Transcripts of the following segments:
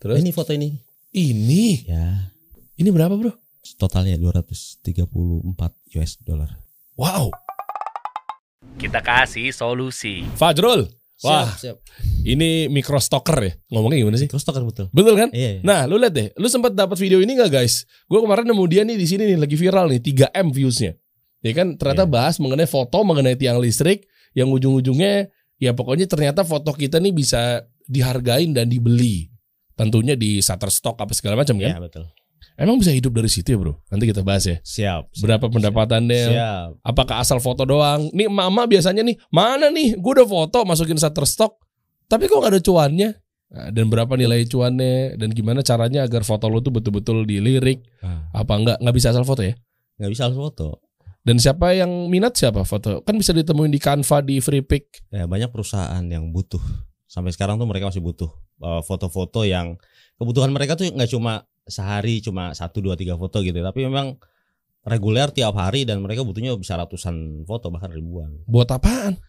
Terus Ini foto ini. ini Ya, ini berapa bro? totalnya 234 US dollar. Wow. Kita kasih solusi. Fajrul. Wah, siap. ini micro stalker ya. Ngomongnya gimana sih? Terus token betul. Betul kan? Iya. Nah, lu lihat deh, lu sempat dapat video ini gak guys? Gue kemarin nemu dia nih di sini nih lagi viral nih, 3M viewsnya. Ya kan ternyata Iya. bahas mengenai foto mengenai tiang listrik yang ujung-ujungnya ya pokoknya ternyata foto kita nih bisa dihargain dan dibeli. Tentunya di Shutterstock apa segala macam kan? Iya, betul. Emang bisa hidup dari situ ya, Bro? Nanti kita bahas ya. Siap. siap, Berapa pendapatannya? Siap. Apakah asal foto doang? Nih mama biasanya nih, mana nih? Gue udah foto masukin Shutterstock, tapi kok gak ada cuannya? Nah, dan berapa nilai cuannya? Dan gimana caranya agar foto lu tuh betul-betul dilirik? Ah, Apa enggak? Nggak bisa asal foto ya? nggak bisa langsung foto. Dan siapa yang minat siapa foto? Kan bisa ditemuin di Canva, di FreePic. Ya, banyak perusahaan yang butuh. Sampai sekarang tuh mereka masih butuh uh, foto-foto yang kebutuhan mereka tuh nggak cuma sehari cuma satu dua tiga foto gitu, tapi memang reguler tiap hari dan mereka butuhnya bisa ratusan foto bahkan ribuan. Buat apaan?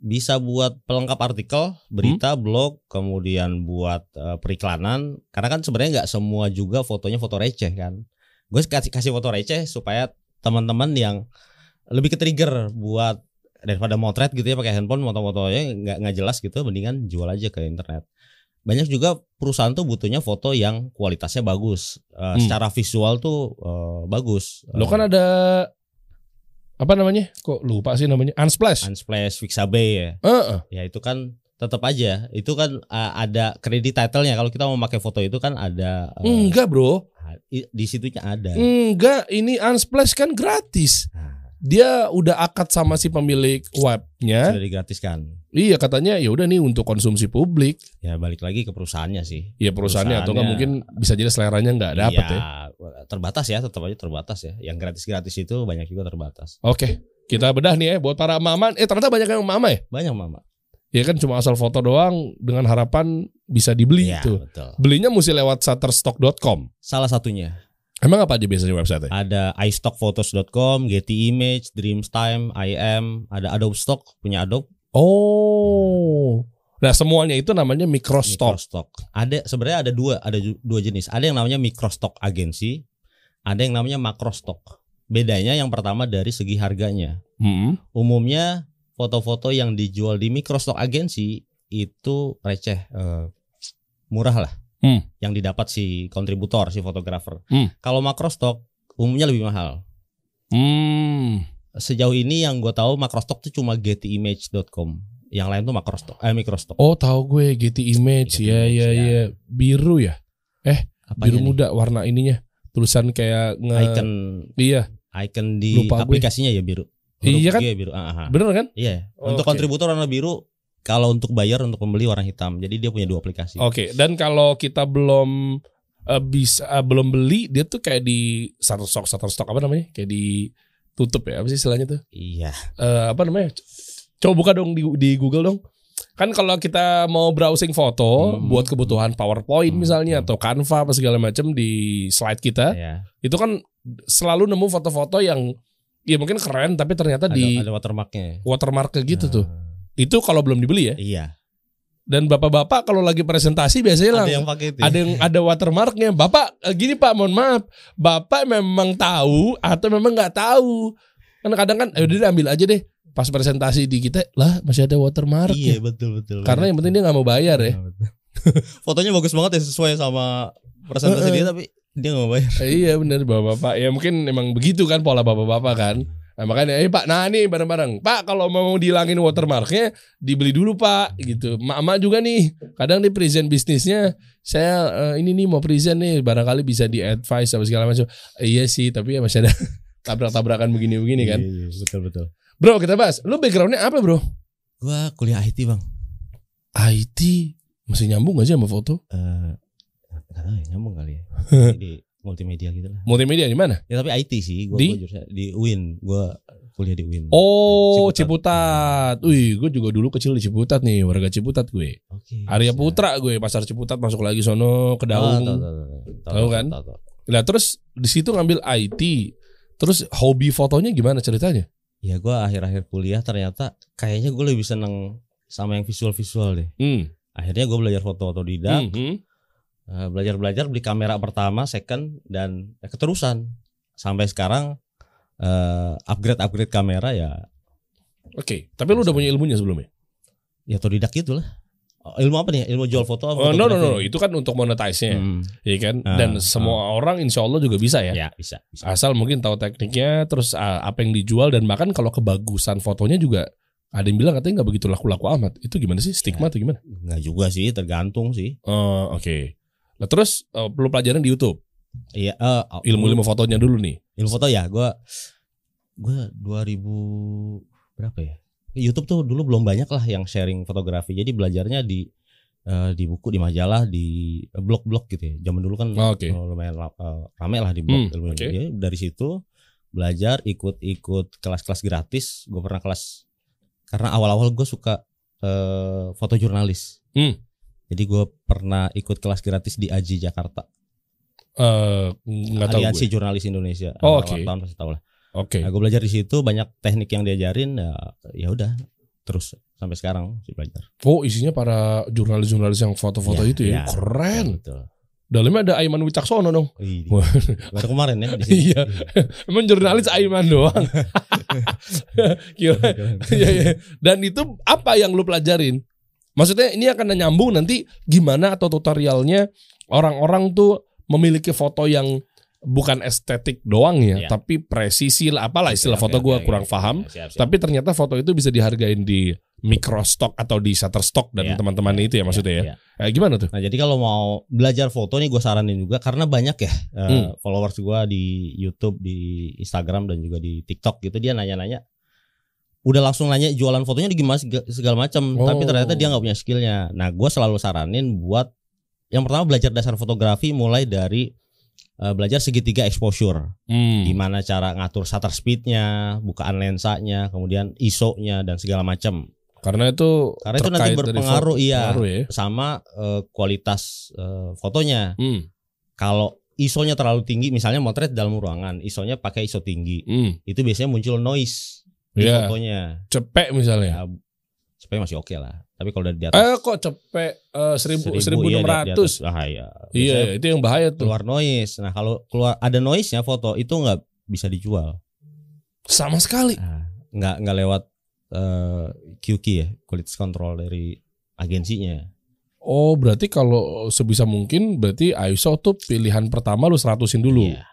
Bisa buat pelengkap artikel, berita, blog, kemudian buat uh, periklanan. Karena kan sebenarnya nggak semua juga fotonya foto receh kan. Gue kasih kasih foto receh supaya teman-teman yang lebih ke trigger buat daripada motret gitu ya pakai handphone foto-fotonya nggak nggak jelas gitu mendingan jual aja ke internet banyak juga perusahaan tuh butuhnya foto yang kualitasnya bagus Eh, Hmm. secara visual tuh eh, bagus Lo kan ada apa namanya? Kok lupa sih namanya? Unsplash. Unsplash Fixabe ya Heeh. ya itu kan tetap aja itu kan eh, ada kredit titlenya kalau kita mau pakai foto itu kan ada eh, Enggak, Bro. i- di situnya ada Enggak, ini Unsplash kan gratis. Nah, Dia udah akad sama si pemilik webnya. sudah digratiskan Iya katanya ya udah nih untuk konsumsi publik. ya balik lagi ke perusahaannya sih Ya perusahaannya atau nggak mungkin bisa jadi seleranya nggak dapet ya. Iya, terbatas ya tetap aja terbatas ya yang gratis-gratis itu banyak juga terbatas Oke, kita bedah nih ya buat para mama. Eh ternyata banyak yang mama ya. banyak mama Ya kan cuma asal foto doang dengan harapan bisa dibeli Iya, tuh. betul Belinya mesti lewat shutterstock.com. salah satunya Emang apa aja biasanya website ada iStockPhotos.com, Getty Image, Dreamstime, IM, ada Adobe Stock punya Adobe, Oh. Nah semuanya itu namanya microstock. Microstock. Ada sebenarnya ada dua, ada dua jenis. Ada yang namanya Microstock Agency, ada yang namanya Macrostock. Bedanya yang pertama dari segi harganya. Hmm. Umumnya foto-foto yang dijual di Microstock Agency itu receh, eh, murah lah. Hmm. Yang didapat si kontributor, si fotografer. Hmm. Kalau Macrostock umumnya lebih mahal. Hmm. Sejauh ini yang gue tahu Macrostock tuh cuma gettyimage.com. Yang lain tuh Macrostock, eh Microstock. Oh tahu gue Getty Image Getty ya Image, ya ya. ya biru ya Apanya biru nih? muda warna ininya tulisan kayak nge Icon iya icon di Lupa gue. aplikasinya ya biru. Iya kan? G biru. Ah, ah, ah. bener kan? Iya. Oh, Untuk oke. kontributor warna biru, kalau untuk bayar untuk pembeli warna hitam. Jadi dia punya dua aplikasi. Oke dan kalau kita belum eh, bisa eh, belum beli dia tuh kayak di Shutterstock Shutterstock apa namanya kayak ditutup ya apa sih istilahnya tuh Iya. Eh, apa namanya coba buka dong di, di Google dong kan kalau kita mau browsing foto Hmm. buat kebutuhan PowerPoint Hmm, misalnya hmm. atau Canva apa segala macam di slide kita Iya. itu kan selalu nemu foto-foto yang ya mungkin keren tapi ternyata Ada, di ada watermarknya. watermark gitu tuh. Ah, Itu kalau belum dibeli ya. Iya. Dan bapak-bapak kalau lagi presentasi biasanya lang Ada yang pakai itu. ada yang ada watermarknya. Bapak eh, gini Pak, mohon maaf. Bapak memang tahu atau memang nggak tahu. Kan kadang kan eh udah deh, ambil aja deh. Pas presentasi di kita lah masih ada Iya watermarknya. betul betul. Karena yang penting dia nggak mau bayar ya. Betul. Fotonya bagus banget ya sesuai sama presentasi dia tapi dia nggak mau bayar. Iya bener bapak-bapak. Ya mungkin emang begitu kan pola bapak-bapak kan. Nah, makanya, eh Pak, nah nih bareng-bareng. Pak, kalau mau dihilangin watermarknya, dibeli dulu Pak, gitu. Mak-mak juga nih, kadang di present bisnisnya, saya eh, ini nih mau present nih, barangkali bisa di advice apa segala macam. Eh, iya sih, tapi ya masih ada tabrak-tabrakan begini-begini kan. Iya, iya, betul betul. Bro, kita bahas. Lu backgroundnya apa bro? Gua kuliah IT bang. IT. Masih nyambung gak sih sama foto? Eh, tahu ya nyambung kali ya. di multimedia gitu lah. Multimedia di mana? Ya tapi IT sih. Gua, Di? gua jurusan di UIN. Gua kuliah di UIN. Oh, Ciputat. Ciputat. Wih, gue juga dulu kecil di Ciputat nih, warga Ciputat gue. Oke. Arya siap. Putra gue pasar Ciputat masuk lagi sono ke Oh, Daung. tahu, tahu, kan? tahu, tahu. Nah terus di situ ngambil IT. Terus hobi fotonya gimana ceritanya? Ya gua akhir-akhir kuliah ternyata kayaknya gue lebih seneng sama yang visual-visual deh. Hmm. Akhirnya gue belajar foto otodidak. Hmm. Eh, belajar-belajar beli kamera pertama, second dan ya keterusan sampai sekarang eh, upgrade-upgrade kamera ya Oke, tapi lu udah punya ilmunya sebelumnya? ya otodidak gitu lah. Oh, Ilmu apa nih? Ilmu jual foto apa? Oh, no, no, no, itu kan untuk monetize-nya, Hmm, ya kan? Ah, Dan semua orang insya Allah juga bisa ya. ya bisa, bisa. Asal mungkin tahu tekniknya, terus ah, apa yang dijual dan bahkan kalau kebagusan fotonya juga ada yang bilang katanya nggak begitu laku-laku amat. Itu gimana sih stigma atau gimana? Nggak juga sih, tergantung sih. Oh, oke. Nah, terus eh, perlu pelajaran di YouTube. Iya, eh, Ilmu-ilmu fotonya dulu nih. ilmu foto ya gua gua 2000 berapa ya YouTube tuh dulu belum banyak lah yang sharing fotografi jadi belajarnya di eh, di buku di majalah di blog-blog gitu ya zaman dulu kan Oh, Oke. eh, lumayan eh, rame lah di blog Hmm, ilmu oke. Jadi dari situ belajar ikut-ikut kelas-kelas gratis gue pernah kelas karena awal-awal gue suka eh, foto jurnalis Hmm. Jadi gue pernah ikut kelas gratis di Aji Jakarta Eh, tahu Aliansi gue. Jurnalis Indonesia Oh, oke. wartawan pasti tahu lah Oke. Nah, gue belajar di situ banyak teknik yang diajarin ya ya udah terus sampai sekarang sih belajar. Oh, isinya para jurnalis-jurnalis yang foto-foto Ya, itu ya. ya. Keren. Betul. Dalamnya ada Aiman Wicaksono dong. Wah. baru kemarin ya di sini. Iya. Emang jurnalis Aiman doang. Gila. Iya, iya. Dan itu apa yang lu pelajarin? Maksudnya ini akan nyambung nanti gimana atau tutorialnya orang-orang tuh memiliki foto yang bukan estetik doang ya, Iya. tapi presisi lah apalah istilah Oke, foto oke, kurang oke. paham. Ya, siap, siap. Tapi ternyata foto itu bisa dihargain di microstock atau di shutterstock dan Iya, teman-teman iya, itu ya maksudnya ya. iya. Eh, gimana tuh? Nah jadi kalau mau belajar foto nih gue saranin juga karena banyak ya eh, Hmm. followers gue di YouTube, di Instagram dan juga di TikTok gitu dia nanya-nanya. Udah langsung nanya jualan fotonya di gimana sega- segala macam, Oh. tapi ternyata dia nggak punya skillnya. Nah gue selalu saranin buat yang pertama belajar dasar fotografi mulai dari eh, belajar segitiga exposure. Hmm. gimana cara ngatur shutter speednya, bukaan lensanya, kemudian ISO-nya dan segala macam. Karena itu Karena itu nanti berpengaruh, foto- iya. pengaruh ya. Sama eh, kualitas eh, fotonya. Hmm. Kalau ISO-nya terlalu tinggi, misalnya motret dalam ruangan, ISO-nya pakai ISO tinggi, Hmm. itu biasanya muncul noise di Iya. fotonya. Cepek misalnya. Ya, supaya masih oke lah. Tapi kalau udah di atas Eh kok cepek eh, seribu seribu enam iya, di ratus? bahaya. Iya, Biasanya itu yang bahaya tuh. keluar noise. Nah kalau keluar ada noise-nya foto itu nggak bisa dijual. Sama sekali. Nah, nggak nggak lewat eh, QQ ya quality control dari agensinya Oh, berarti kalau sebisa mungkin berarti ISO tuh pilihan pertama lu seratusin dulu. Iya.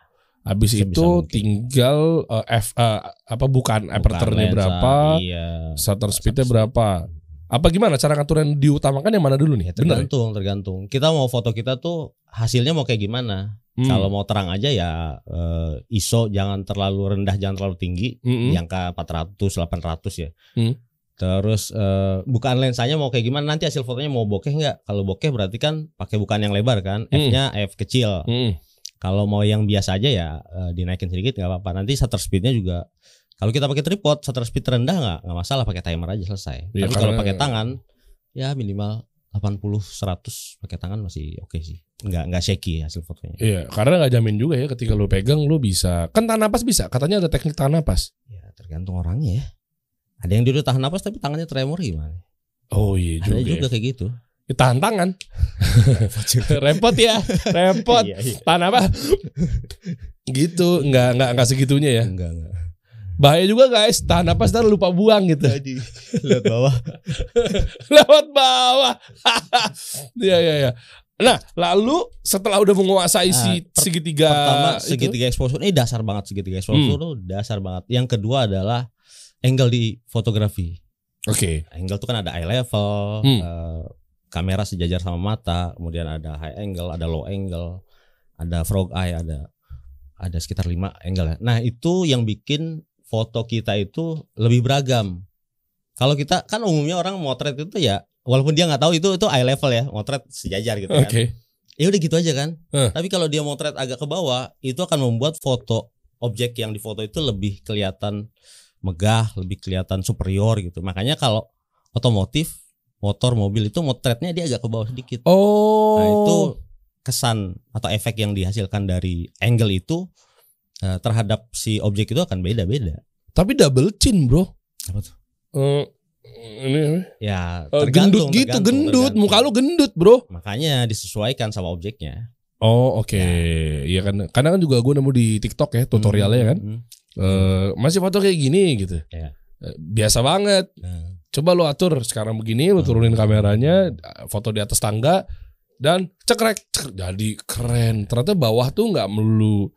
Habis itu mungkin. tinggal eh, F eh, apa bukan aperture-nya berapa, iya shutter speed-nya berapa. Apa gimana cara ngatur yang diutamakan yang mana dulu nih? ya, Bener. ya? tergantung tergantung kita mau foto kita tuh hasilnya mau kayak gimana Hmm. kalau mau terang aja ya eh, ISO jangan terlalu rendah jangan terlalu tinggi Mm-mm. di angka 400 800 ya Hmm. terus eh, bukaan lensanya mau kayak gimana nanti hasil fotonya mau bokeh nggak kalau bokeh berarti kan pakai bukaan yang lebar kan Hmm. f-nya f kecil Mm-mm. Kalau mau yang biasa aja ya eh, dinaikin sedikit nggak apa-apa. Nanti shutter speednya juga kalau kita pakai tripod shutter speed rendah nggak nggak masalah pakai timer aja selesai. Iya, Tapi kalau pakai tangan ya minimal 80 100 pakai tangan masih oke sih. Nggak nggak shaky hasil fotonya. Iya, karena nggak jamin juga ya ketika lu pegang lu bisa. Kan tahan napas bisa. Katanya ada teknik tahan napas. Ya tergantung orangnya ya. Ada yang dia udah tahan napas tapi tangannya tremor gimana? Oh iya juga. Ada ya. juga kayak gitu. Ya, tahan tangan. repot ya, repot. Iya, iya. Tahan apa? gitu, nggak nggak nggak segitunya ya. Enggak enggak. Bahaya juga guys, tahan napas ntar lupa buang gitu. Lihat bawah. Lewat bawah. Iya iya iya. Nah, lalu setelah udah menguasai si Ah, per- segitiga Pertama itu- segitiga exposure ini dasar banget segitiga exposure Hmm. dasar banget. Yang kedua adalah angle di fotografi. Oke. Angle tuh kan ada eye level, Hmm. eh, kamera sejajar sama mata, kemudian ada high angle, ada low angle, ada frog eye, ada ada sekitar 5 angle ya. Nah, itu yang bikin foto kita itu lebih beragam. Kalau kita kan umumnya orang motret itu ya walaupun dia nggak tahu itu itu eye level ya, motret sejajar gitu Oke. kan. Ya udah gitu aja kan. Eh. Tapi kalau dia motret agak ke bawah, itu akan membuat foto objek yang difoto itu lebih kelihatan megah, lebih kelihatan superior gitu. Makanya kalau otomotif, motor, mobil itu motretnya dia agak ke bawah sedikit. Oh. Nah, itu kesan atau efek yang dihasilkan dari angle itu eh, terhadap si objek itu akan beda-beda. Tapi double chin, Bro. Apa tuh? Eh, Ini Ya eh, tergantung, gendut gitu, tergantung, gendut. tergantung. Muka lu gendut, Bro. Makanya disesuaikan sama objeknya. Oh, oke. Iya kan. Kadang kan juga gue nemu di TikTok ya tutorialnya kan. Hmm, Eh, masih foto kayak gini gitu. Iya. Eh, Biasa banget. Nah, Coba lu atur sekarang begini, lu turunin kameranya, foto di atas tangga dan cekrek, cek, jadi keren. Ternyata bawah tuh nggak melulu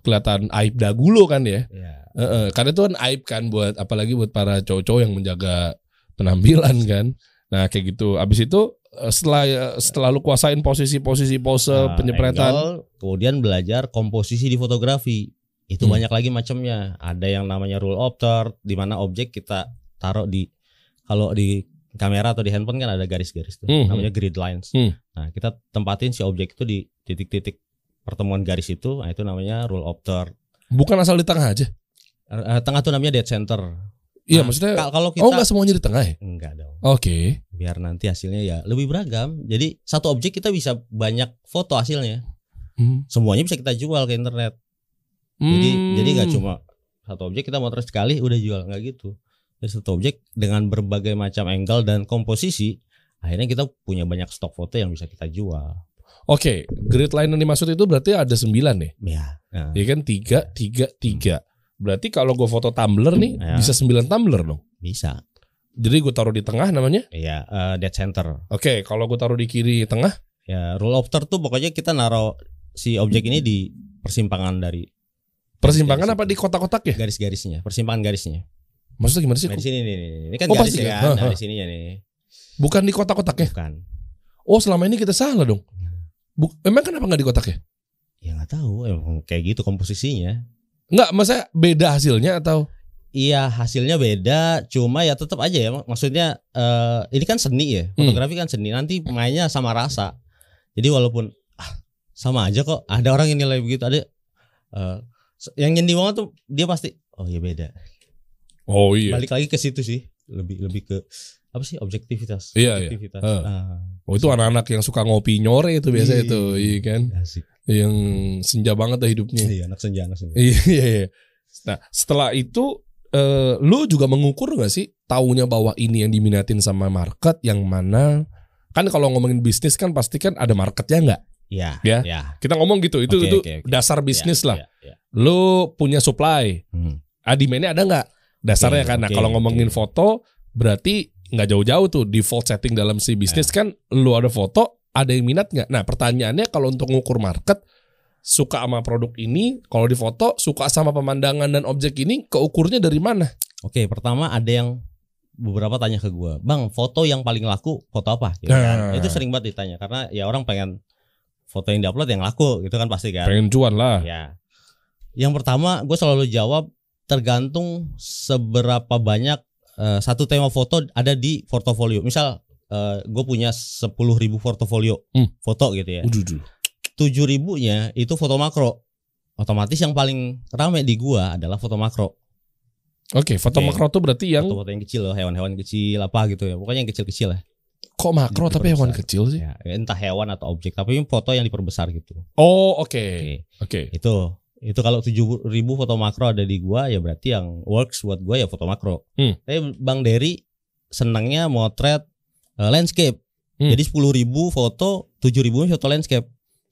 kelihatan aib dagu lo kan ya. ya. Eh, eh, karena itu kan aib kan buat apalagi buat para cowok-cowok yang menjaga penampilan kan. Nah kayak gitu. Abis itu eh, setelah setelah lu kuasain posisi-posisi pose Nah, penyepretan, angle, kemudian belajar komposisi di fotografi. Itu Hmm. banyak lagi macamnya. Ada yang namanya rule of third di mana objek kita taruh di kalau di kamera atau di handphone kan ada garis-garis tuh. Hmm, Namanya grid lines. Hmm. Nah, kita tempatin si objek itu di titik-titik pertemuan garis itu. Nah, itu namanya rule of third. bukan asal di tengah aja. Eh, tengah tuh namanya dead center. Iya Nah, maksudnya. Ka- kalau kita Oh nggak semuanya di tengah ya? enggak dong. Oke. Biar nanti hasilnya ya lebih beragam. Jadi satu objek kita bisa banyak foto hasilnya. Hmm. Semuanya bisa kita jual ke internet. Jadi Hmm. jadi nggak cuma satu objek kita motret sekali udah jual nggak gitu. Jadi satu objek dengan berbagai macam angle dan komposisi akhirnya kita punya banyak stok foto yang bisa kita jual. Oke, grid line yang dimaksud itu berarti ada sembilan nih. Ya. Nah, Ya kan tiga, tiga, tiga. Berarti kalau gue foto tumbler nih Ya. bisa sembilan tumbler dong. bisa. Jadi gue taruh di tengah namanya. Iya, eh, dead center. Oke, kalau gue taruh di kiri tengah, Ya, rule of third tuh pokoknya kita naruh si objek ini di persimpangan dari persimpangan Garis apa di kotak-kotak ya? garis-garisnya, persimpangan garisnya. Maksudnya gimana sih? Nah, di sini nih. Ini kan Oh, garis pasti ya kan? Ha, ha. di sininya nih. Bukan di kotak-kotaknya. Bukan. Oh, selama ini kita salah dong. Bu- Emang kenapa nggak di kotak ya? Ya nggak tahu, emang kayak gitu komposisinya. Nggak, masa beda hasilnya atau? Iya hasilnya beda, cuma ya tetap aja ya. mak- Maksudnya eh, ini kan seni ya, fotografi kan seni. Nanti mainnya sama rasa. Jadi walaupun ah, sama aja kok. Ada orang yang nilai begitu, ada se- yang nyendiri banget tuh dia pasti oh ya beda. Oh iya. Balik lagi ke situ sih, lebih lebih ke apa sih objektivitas. Iya, iya. objektivitas. Eh. Ah, Oh itu anak-anak yang suka ngopi nyore itu biasa Iya. itu, iya kan? asik. Yang senja banget dah hidupnya. Iya, anak senja, anak senja. Iya iya. iya. Nah setelah itu eh, lu juga mengukur gak sih taunya bahwa ini yang diminatin sama market yang mana? Kan kalau ngomongin bisnis kan pasti kan ada marketnya nggak? Iya, Ya. ya. Kita ngomong gitu itu Oke, itu oke, oke. dasar bisnis Iya, lah. iya, iya. Lu punya supply, Hmm. ah demandnya ada nggak? Dasarnya Oke, kan. Nah oke, kalau ngomongin oke. foto berarti nggak jauh-jauh tuh default setting dalam si bisnis Ya. kan lu ada foto ada yang minat nggak? Nah pertanyaannya kalau untuk ngukur market suka sama produk ini kalau di foto suka sama pemandangan dan objek ini keukurnya dari mana? Oke, pertama ada yang beberapa tanya ke gua, bang, foto yang paling laku foto apa? Gitu Nah. kan. Itu sering banget ditanya karena ya orang pengen foto yang diupload yang laku, gitu kan pasti kan. Pengen cuan lah. Ya. Yang pertama, gue selalu jawab tergantung seberapa banyak eh, satu tema foto ada di portofolio. Misal gue punya 10.000 ribu portofolio Hmm. foto gitu ya. Ujuh, ujuh. Tujuh ribunya itu foto makro. Otomatis yang paling rame di gua adalah foto makro. Oke, foto Oke. makro tuh berarti yang Foto-foto yang kecil loh, hewan-hewan kecil apa gitu ya. Pokoknya yang kecil-kecil lah. kok makro Diperbesar. tapi hewan kecil sih? Ya, entah hewan atau objek, tapi foto yang diperbesar gitu. Oh, oke. Oke. Oke. Itu itu kalau 7000 foto makro ada di gua ya berarti yang works buat gua ya foto makro. Hmm. Tapi Bang Dery senangnya motret eh, landscape. Hmm. Jadi 10.000 foto, 7.000 foto landscape.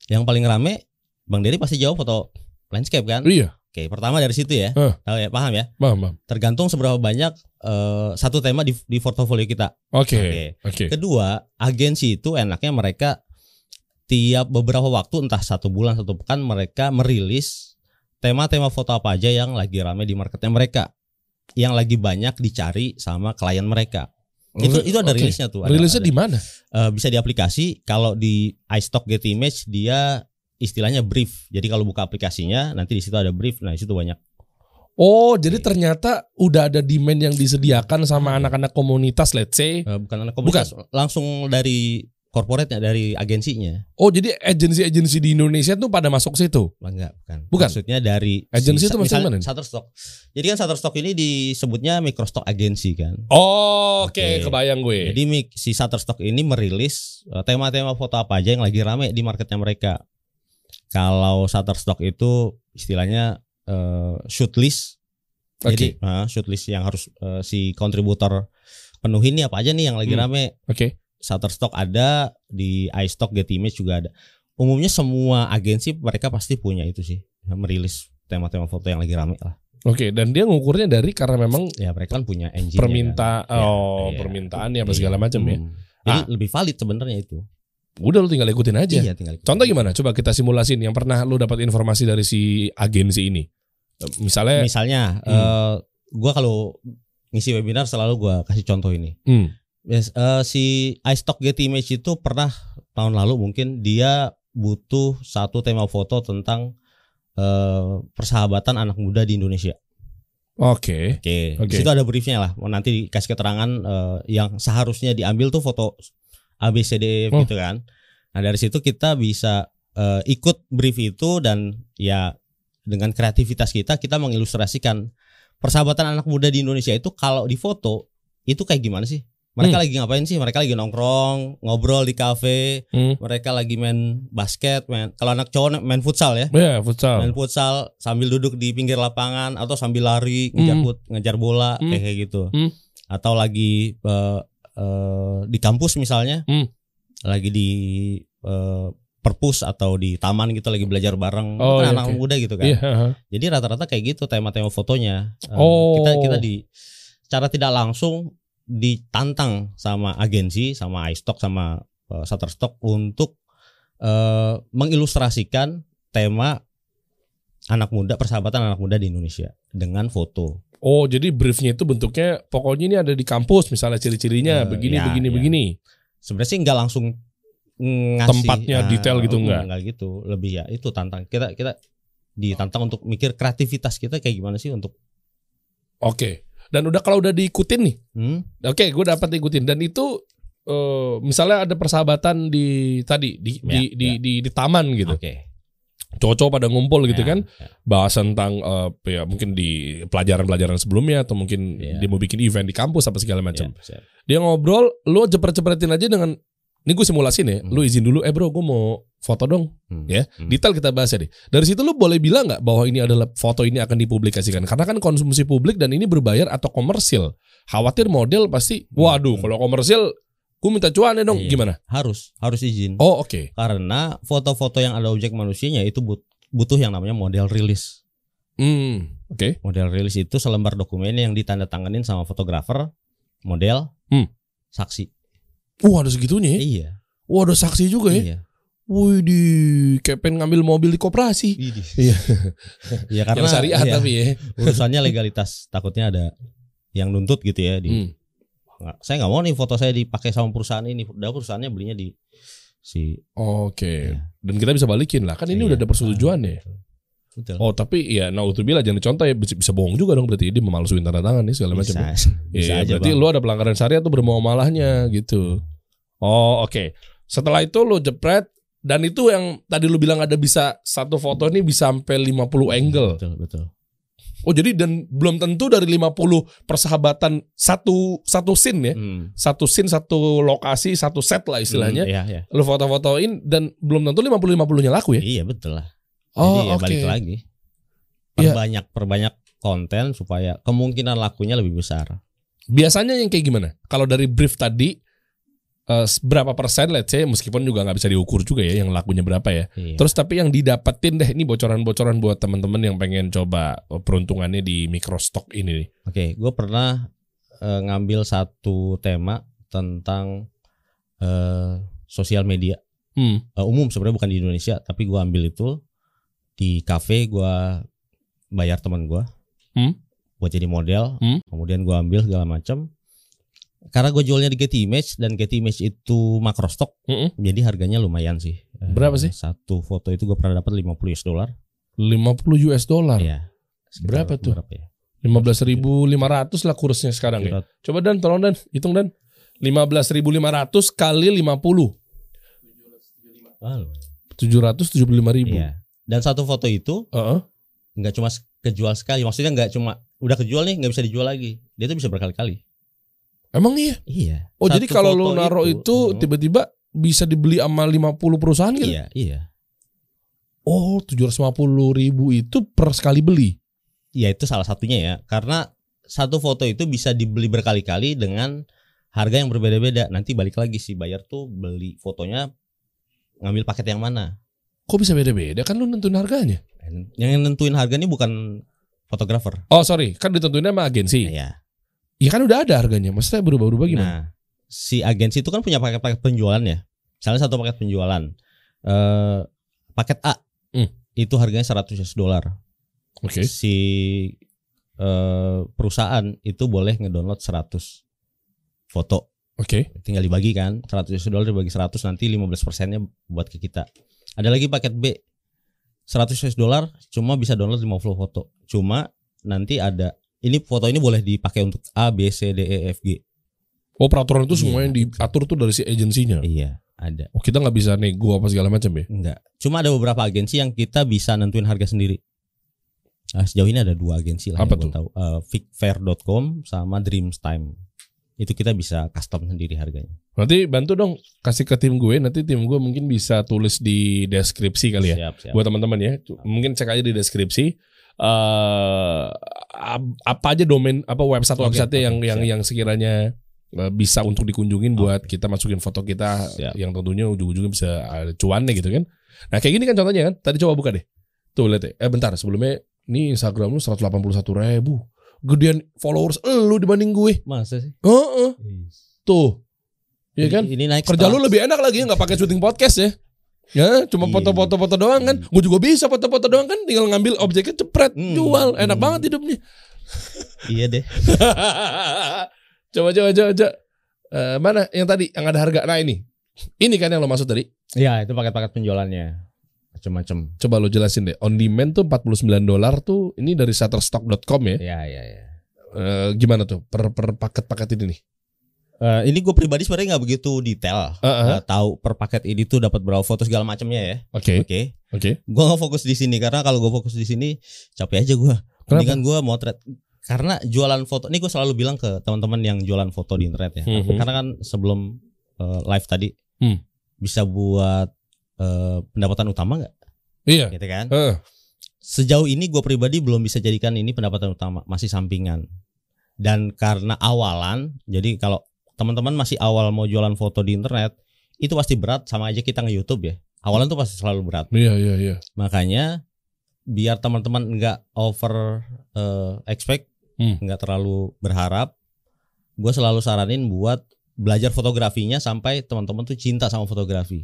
Yang paling rame Bang Dery pasti jawab foto landscape kan? Iya, Oke, pertama dari situ ya. Huh. Tahu ya, paham ya? paham, paham. Tergantung seberapa banyak eh, satu tema di, di portofolio kita. Oke. Oke. Kedua, agensi itu enaknya mereka tiap beberapa waktu entah satu bulan satu pekan mereka merilis tema-tema foto apa aja yang lagi rame di marketnya mereka, yang lagi banyak dicari sama klien mereka. Itu itu ada Oke. rilisnya tuh. ada- Rilisnya di mana? Eh, bisa di aplikasi. Kalau di iStock Get Image dia istilahnya brief. Jadi kalau buka aplikasinya nanti di situ ada brief. Nah, di situ banyak. Oh, jadi Oke. ternyata udah ada demand yang disediakan sama anak-anak komunitas, let's say. Eh, bukan anak komunitas, langsung dari corporate dari agensinya. Oh, jadi agensi-agensi di Indonesia tuh pada masuk situ. Enggak, bukan. Bukan? Maksudnya dari Agensi itu maksudnya mana? Shutterstock. Jadi kan Shutterstock ini disebutnya microstock agency kan. Oh, oke, Oke. kebayang gue. Jadi si Shutterstock ini merilis eh, tema-tema foto apa aja yang lagi rame di marketnya mereka. Kalau Shutterstock itu istilahnya eh, shoot list. Oke. Jadi eh, shoot list yang harus eh, si kontributor penuhin nih apa aja nih yang lagi Hmm. rame. Oke. Shutterstock ada, di iStock, Getty Image juga ada. Umumnya semua agensi mereka pasti punya itu sih, merilis tema-tema foto yang lagi rame lah. Oke, dan dia ngukurnya dari karena memang Ya mereka kan punya engine perminta Ya, oh iya. permintaannya apa segala macam ya. Jadi Ah. lebih valid sebenarnya itu. Udah lu tinggal ikutin aja. Iya, tinggal Contoh gimana? Coba kita simulasin yang pernah lu dapat informasi dari si agensi ini. Misalnya Misalnya, Hmm. eh, gua kalau ngisi webinar selalu gua kasih contoh ini. hmm, Yes, eh, si iStock Getty Image itu pernah tahun lalu mungkin dia butuh satu tema foto tentang eh, persahabatan anak muda di Indonesia. Oke. Oke, Oke. di situ ada briefnya lah. Nanti dikasih keterangan eh, yang seharusnya diambil tuh foto A B C D E F Oh. gitu kan. Nah dari situ kita bisa eh, ikut brief itu dan ya dengan kreativitas kita kita mengilustrasikan persahabatan anak muda di Indonesia itu kalau di foto itu kayak gimana sih? Mereka Hmm. lagi ngapain sih? Mereka lagi nongkrong, ngobrol di kafe, Hmm. mereka lagi main basket, main kalau anak cowok main futsal ya. Ya, futsal. Main futsal sambil duduk di pinggir lapangan atau sambil lari ngejar Hmm. ngejar bola Hmm. kayak gitu. Hmm. Atau lagi eh, eh, di kampus misalnya. Hmm. Lagi di eh, perpus atau di taman gitu lagi belajar bareng Oh, Kan iya, anak oke. muda gitu kan. Iya, heeh. Jadi rata-rata kayak gitu tema-tema fotonya. Oh. Kita kita di secara tidak langsung ditantang sama agensi, sama iStock, sama eh, Shutterstock untuk eh, mengilustrasikan tema anak muda persahabatan anak muda di Indonesia dengan foto. Oh, jadi briefnya itu bentuknya pokoknya ini ada di kampus misalnya ciri-cirinya Eh, begini ya, begini ya. begini. Sebenarnya sih nggak langsung ngasih Tempatnya ah, detail gitu, mm, nggak? nggak gitu. Lebih ya itu tantang kita kita ditantang untuk mikir kreativitas kita kayak gimana sih untuk Oke. Dan udah kalau udah diikutin nih. hmm, Oke, gue dapat ikutin dan itu eh, misalnya ada persahabatan di tadi di Ya, di, di, ya. di di taman gitu. oke Cowok-cowok pada ngumpul gitu Ya, kan. ya. Bahas tentang eh, ya mungkin di pelajaran-pelajaran sebelumnya atau mungkin Ya. dia mau bikin event di kampus apa segala macam. Ya. Dia ngobrol, lu cepet-cepetin aja dengan ini gue simulasin ya. Hmm. Lu izin dulu, eh bro, gue mau foto dong. Hmm, Ya, hmm. Detail kita bahas ya deh. Dari situ lu boleh bilang nggak bahwa ini adalah foto ini akan dipublikasikan? Karena kan konsumsi publik dan ini berbayar atau komersil. Khawatir model pasti, waduh, Hmm. kalau komersil, gue minta cuan ya dong. Iya. Gimana? harus harus izin Oh oke. karena foto-foto yang ada objek manusianya itu but- butuh yang namanya model rilis Hmm. Oke. model rilis itu selembar dokumen yang ditandatanganin sama fotografer model Hmm. saksi Wah ada segitunya ya? iya Wah ada saksi juga ya? iya Wih di kayak pengen ngambil mobil di koperasi. iya ya karena Yang syariah iya, tapi ya. urusannya legalitas takutnya ada yang nuntut gitu ya di Hmm. Nggak- saya nggak mau nih foto saya dipakai sama perusahaan ini udah perusahaannya belinya di si Oke. Iya. Dan kita bisa balikin lah. Kan ini Iya. udah ada persetujuan ya. betul Oh tapi ya nah bila jangan dicontoh ya bisa, bisa bohong juga dong berarti dia memalsuin tanda tangan nih segala macam. ya. bisa, bisa Iya, aja berarti Bang. lu ada pelanggaran syariat tuh bermuamalahnya gitu. Oh, oke. Setelah itu lu jepret dan itu yang tadi lu bilang ada bisa satu foto ini bisa sampai 50 angle. betul betul Oh, jadi dan belum tentu dari 50 persahabatan satu satu scene ya. Hmm. Satu scene, satu lokasi, satu set lah istilahnya. Hmm, iya iya Lu foto-fotoin dan belum tentu 50 50-nya laku ya. Iya betul lah. Oh, Jadi ya oke. balik lagi. Iya. Perbanyak perbanyak konten supaya kemungkinan lakunya lebih besar. Biasanya yang kayak gimana? Kalau dari brief tadi eh, berapa persen let's say meskipun juga nggak bisa diukur juga ya yang lakunya berapa ya. Iya. Terus tapi yang didapetin deh ini bocoran-bocoran buat teman-teman yang pengen coba oh, peruntungannya di microstock ini nih. Oke, gue pernah eh, ngambil satu tema tentang eh, sosial media Hmm. Eh, umum sebenarnya bukan di Indonesia, tapi gue ambil itu di cafe gue bayar teman gue Hmm. buat jadi model, Hmm. kemudian gue ambil segala macam. Karena gue jualnya di Getty Image dan Getty Image itu makro stok, Mm-mm. jadi harganya lumayan sih. Eh, Berapa sih? Satu foto itu gue pernah dapat 50 US dollar. 50 US dollar. Iya. Berapa tuh? Berapa ya? 15.500 lah kursnya sekarang ya. Sekitar Coba Dan tolong Dan hitung Dan. 15.500 kali 50. Ah, lumayan. 775 ribu. Iya. Dan satu foto itu Heeh. nggak cuma kejual sekali, maksudnya nggak cuma udah kejual nih nggak bisa dijual lagi. Dia tuh bisa berkali-kali. Emang iya? Iya. Oh Satu jadi kalau lu foto naruh itu, hmm, tiba-tiba bisa dibeli sama 50 perusahaan gitu? Iya, iya. Oh 750 ribu itu per sekali beli. Ya itu salah satunya ya, karena satu foto itu bisa dibeli berkali-kali dengan harga yang berbeda-beda. Nanti balik lagi si buyer tuh beli fotonya ngambil paket yang mana. Kok bisa beda-beda? Kan lu nentuin harganya. Yang nentuin harga ini bukan fotografer. Oh sorry, kan ditentuinnya sama agensi. Iya. Iya kan udah ada harganya. Maksudnya berubah-ubah gimana? Nah, si agensi itu kan punya paket-paket penjualan ya. Misalnya satu paket penjualan. Eh paket A Hmm. itu harganya 100 US dollar. Oke. Si eh, perusahaan itu boleh ngedownload 100 foto. Oke. Tinggal dibagi kan. 100 US dollar dibagi 100 nanti 15 persennya buat ke kita. Ada lagi paket B. 100 US dollar cuma bisa download 50 foto. Cuma nanti ada ini foto ini boleh dipakai untuk A, B, C, D, E, F, G. Oh peraturan itu Iya, semua yang betul. diatur tuh dari si agensinya. Iya, ada. Oh kita nggak bisa nego apa segala macam ya? Enggak. Cuma ada beberapa agensi yang kita bisa nentuin harga sendiri. Nah, sejauh ini ada dua agensi lah Apa yang tuh? tahu. Eh, Figfair.com sama Dreamstime. Itu kita bisa custom sendiri harganya. Nanti bantu dong kasih ke tim gue. Nanti tim gue mungkin bisa tulis di deskripsi kali ya. Siap, siap. Buat teman-teman ya. Mungkin cek aja di deskripsi. Eh ap- apa aja domain apa website website Oke, yang oke, yang siap. yang sekiranya eh, bisa untuk dikunjungin buat kita masukin foto kita Siap. yang tentunya ujung-ujungnya bisa ada cuannya gitu kan. Nah kayak gini kan contohnya kan. Tadi coba buka deh. Tuh lihat ya. Eh bentar sebelumnya ini Instagram lu 181 ribu. Gedean followers lu dibanding gue. Masa sih? Heeh. Tuh. Iya kan? Ini, naik Kerja lu lebih enak lagi nggak pakai syuting podcast ya. Ya, cuma Iya. foto-foto foto doang kan. Gue juga bisa foto-foto doang kan, tinggal ngambil objeknya cepret, Hmm. jual. Enak Hmm. banget hidupnya. Iya deh. coba coba coba. coba. Eh, mana yang tadi yang ada harga? Nah ini. Ini kan yang lo maksud tadi. Iya, itu paket-paket penjualannya. Macam-macam. Coba lo jelasin deh. On demand tuh 49 dolar tuh ini dari shutterstock.com ya. Iya, iya, iya. Eh, gimana tuh per per paket-paket ini nih? Eh, ini gue pribadi sebenarnya nggak begitu detail. Heeh. Nggak tahu per paket ini tuh dapat berapa foto segala macamnya ya. Oke. Oke. Oke. Gue nggak fokus di sini karena kalau gue fokus di sini capek aja gue. Mendingan gue motret karena jualan foto. Ini gue selalu bilang ke teman-teman yang jualan foto di internet ya. Mhm. Karena kan sebelum eh, live tadi Hmm. bisa buat eh, pendapatan utama nggak? Iya. Gitu kan? Heeh. Sejauh ini gue pribadi belum bisa jadikan ini pendapatan utama, masih sampingan. Dan karena awalan, jadi kalau teman-teman masih awal mau jualan foto di internet, itu pasti berat sama aja kita nge-YouTube ya. Awalan tuh pasti selalu berat. Iya iya iya. Makanya biar teman-teman nggak over eh, expect, Hmm. nggak terlalu berharap, gue selalu saranin buat belajar fotografinya sampai teman-teman tuh cinta sama fotografi.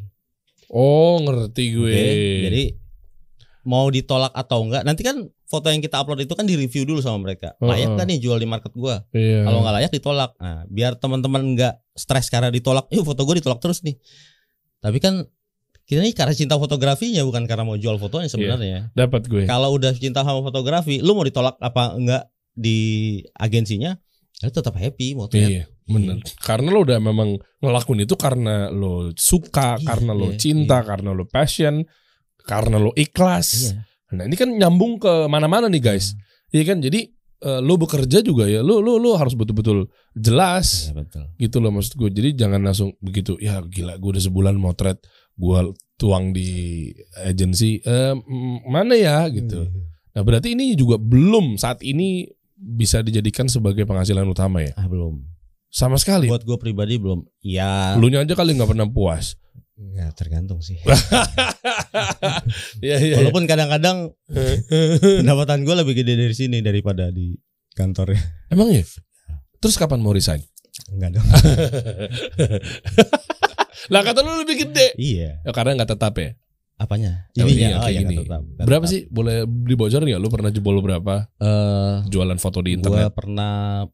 Oh ngerti gue. Oke, jadi mau ditolak atau enggak, nanti kan foto yang kita upload itu kan di review dulu sama mereka. Layak nggak nih jual di market gua? Iya. Kalau nggak layak ditolak. Nah, biar teman-teman nggak stres karena ditolak. Yuk foto gue ditolak terus nih. Tapi kan kita nih karena cinta fotografinya bukan karena mau jual fotonya sebenarnya. dapat gue. Kalau udah cinta sama fotografi, lu mau ditolak apa enggak di agensinya, ya lu tetap happy mau Iya, bener. Karena lo udah memang ngelakuin itu karena lo suka, Iya, karena lo iya, cinta, karena lo passion, karena lo ikhlas. Iya. Nah ini kan nyambung ke mana-mana nih guys. Iya kan, jadi eh, lo bekerja juga ya, lo lo lo harus betul-betul jelas Iya, betul. gitu loh maksud gue. Jadi jangan langsung begitu. Ya gila, gue udah sebulan motret, gue tuang di agensi. Mm, mana ya gitu. Nah berarti ini juga belum saat ini bisa dijadikan sebagai penghasilan utama ya. Ah belum. Sama sekali. Buat gue pribadi belum. Ya, Lu aja kali nggak pernah puas. Ya tergantung sih. Iya iya. Walaupun kadang-kadang pendapatan gue lebih gede dari sini daripada di kantor ya. Emang ya? Terus kapan mau resign? Enggak dong. Lah kata lu lebih gede. iya. Ya, karena nggak tetap ya. Apanya? Oh, Ininya. iya, Oh, iya, gini. tetap, Berapa tetap. sih? Boleh dibocorin nggak? Lu pernah jebol berapa Eh, jualan foto di gue internet? pernah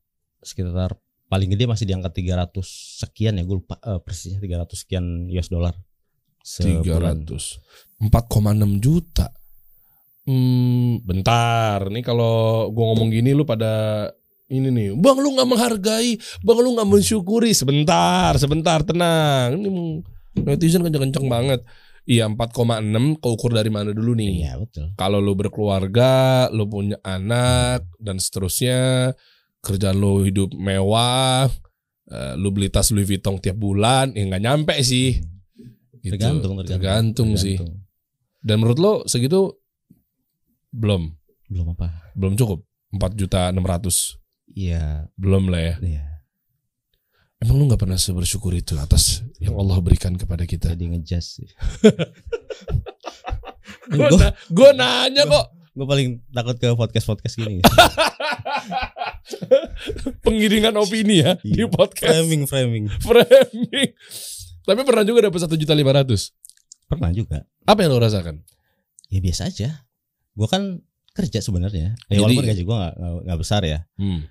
sekitar paling gede masih di angka 300 sekian ya gue lupa eh, persisnya 300 sekian US dollar. Sebulan. 300. 4,6 juta. Hmm, bentar. Nih kalau gua ngomong gini lu pada ini nih, bang lu nggak menghargai, bang lu nggak mensyukuri. Sebentar, sebentar, tenang. Ini netizen kenceng-kenceng banget. Iya 4,6 keukur dari mana dulu nih? Iya betul. Kalau lu berkeluarga, lu punya anak dan seterusnya, kerjaan lu hidup mewah, eh, lu beli tas Louis Vuitton tiap bulan, ya nggak nyampe sih. Gitu. Tergantung, tergantung. Tergantung sih. Tergantung. Dan menurut lo segitu belum Belum apa? belum cukup 4 juta 600 Iya, belum lah ya. iya. Emang lu nggak pernah bersyukur itu atas yang Allah berikan kepada kita? Jadi ngejas sih. Gue na- gua nanya kok gue paling takut ke podcast podcast gini. pengiringan opini ya di Iya. podcast framing framing. framing. Tapi pernah juga dapat satu juta lima ratus. Pernah juga. Apa yang lo rasakan? Ya biasa aja. Gue kan kerja sebenarnya. Ya, Jadi- walaupun gaji gue nggak- nggak besar ya. Hmm.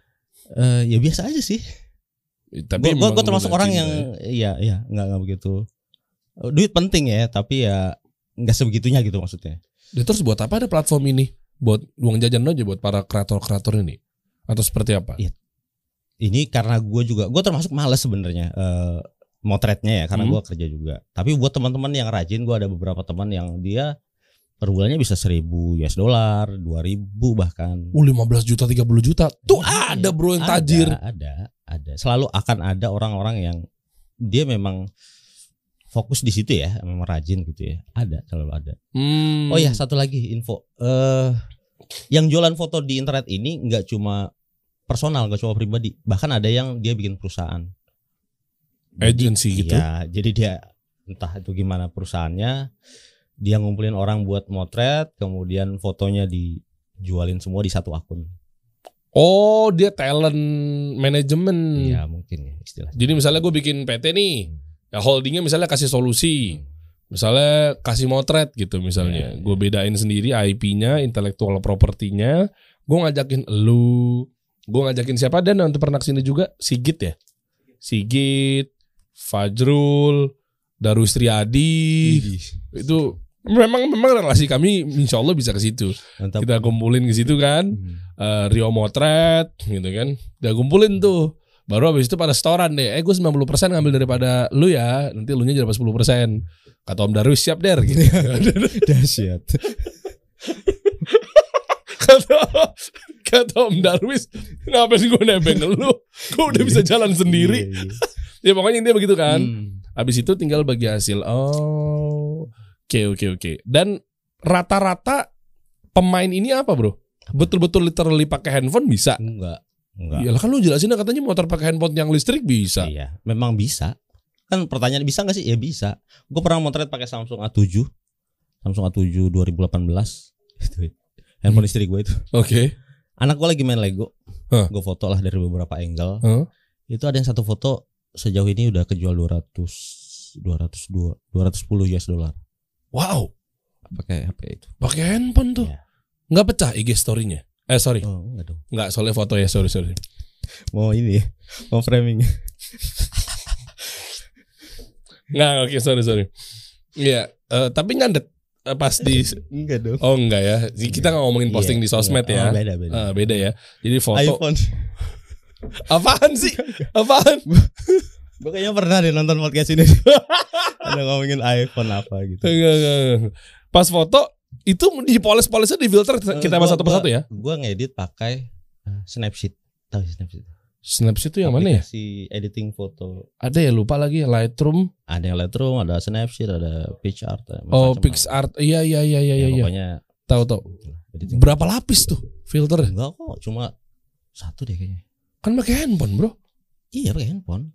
Eh, ya biasa aja sih. Tapi Gue lu termasuk orang yang ya. iya iya nggak nggak begitu. Duit penting ya, tapi ya nggak sebegitunya gitu maksudnya. Ya, terus buat apa ada platform ini? Buat uang jajan aja buat para kreator-kreator ini? Atau seperti apa? Iya. Ini karena gue juga gue termasuk males sebenarnya eh, motretnya ya karena Hmm. gue kerja juga. Tapi buat teman-teman yang rajin, gue ada beberapa teman yang dia per bulannya bisa 1000 US dollar, 2000 bahkan. Uh 15 juta 30 juta. Tuh Iya, ada bro yang ada, tajir. Ada, ada. Selalu akan ada orang-orang yang dia memang fokus di situ ya, memang rajin gitu ya. Ada, selalu ada. Hmm. Oh ya, satu lagi info. Eh yang jualan foto di internet ini nggak cuma personal, nggak cuma pribadi. Bahkan ada yang dia bikin perusahaan. Agency gitu. Iya, jadi dia entah itu gimana perusahaannya, dia ngumpulin orang buat motret, kemudian fotonya dijualin semua di satu akun. Oh dia talent manajemen. Iya, mungkin ya istilahnya. Jadi misalnya gue bikin PT nih, ya holdingnya misalnya kasih solusi, misalnya kasih motret gitu misalnya, Iya, iya. gue bedain sendiri IP-nya, intellectual property-nya, gue ngajakin lu, gue ngajakin siapa dan nanti pernah ke sini juga Sigit ya, Sigit, Fajrul, Darus Triadi, itu memang memang relasi kami insya Allah bisa ke situ, kita kumpulin ke situ kan, Hmm. eh, Rio Motret gitu kan. Udah kumpulin tuh. Baru habis itu pada setoran deh. Eh gue 90% ngambil daripada lu ya. Nanti lu nya jadi dapat 10%. Kata Om Darwis siap der gitu. Dahsyat. kata, kata Om Darwis ngapain gue nebeng lu? Gue udah bisa jalan sendiri. Iya, Ya iya. pokoknya intinya begitu kan. Hmm. Habis itu tinggal bagi hasil. Oh. Oke oke oke. Dan rata-rata pemain ini apa bro? Betul-betul literally pakai handphone bisa? Enggak. Enggak. Iyalah kan lu jelasin katanya motor pakai handphone yang listrik bisa. Iya, memang bisa. Kan pertanyaan bisa nggak sih? Ya bisa. Gue pernah motret pakai Samsung A7. Samsung A7 2018. Itu. Handphone istri gue itu. Oke. Anak gue lagi main Lego. Hah. Gue foto lah dari beberapa angle. Hah? Itu ada yang satu foto sejauh ini udah kejual 200 202 210 US dollar Wow, pakai HP itu. pakai handphone tuh. Iya. Nggak pecah IG story-nya. Eh sorry, Oh, enggak dong. nggak soalnya foto ya, sorry sorry. Mau ini. Mau framing. Nggak, oke sorry sorry. Iya, eh, tapi nyandet pas di enggak dong. Oh enggak ya. Kita nggak ngomongin posting Iya, di sosmed iya. ya. Oh, beda beda. Eh, beda ya. Jadi foto iPhone. apaan sih? Apaan? Gue kayaknya pernah deh nonton podcast ini. Ada ngomongin iPhone apa gitu. Enggak, enggak, enggak. Pas foto itu dipoles-polesnya di filter kita Gua- bahas satu persatu ya. Gue ngedit pakai uh, Snapseed. Tahu Snapseed? Snapseed itu yang mana ya? Si editing foto. Ada ya lupa lagi Lightroom. Ada yang Lightroom, ada Snapseed, ada ada Oh, macam-macam. PixArt. Iya iya iya iya Ya, iya. Pokoknya Tahu tahu. Berapa lapis tuh filter? Enggak kok, cuma satu deh kayaknya. Kan pakai handphone, Bro. Iya pakai handphone.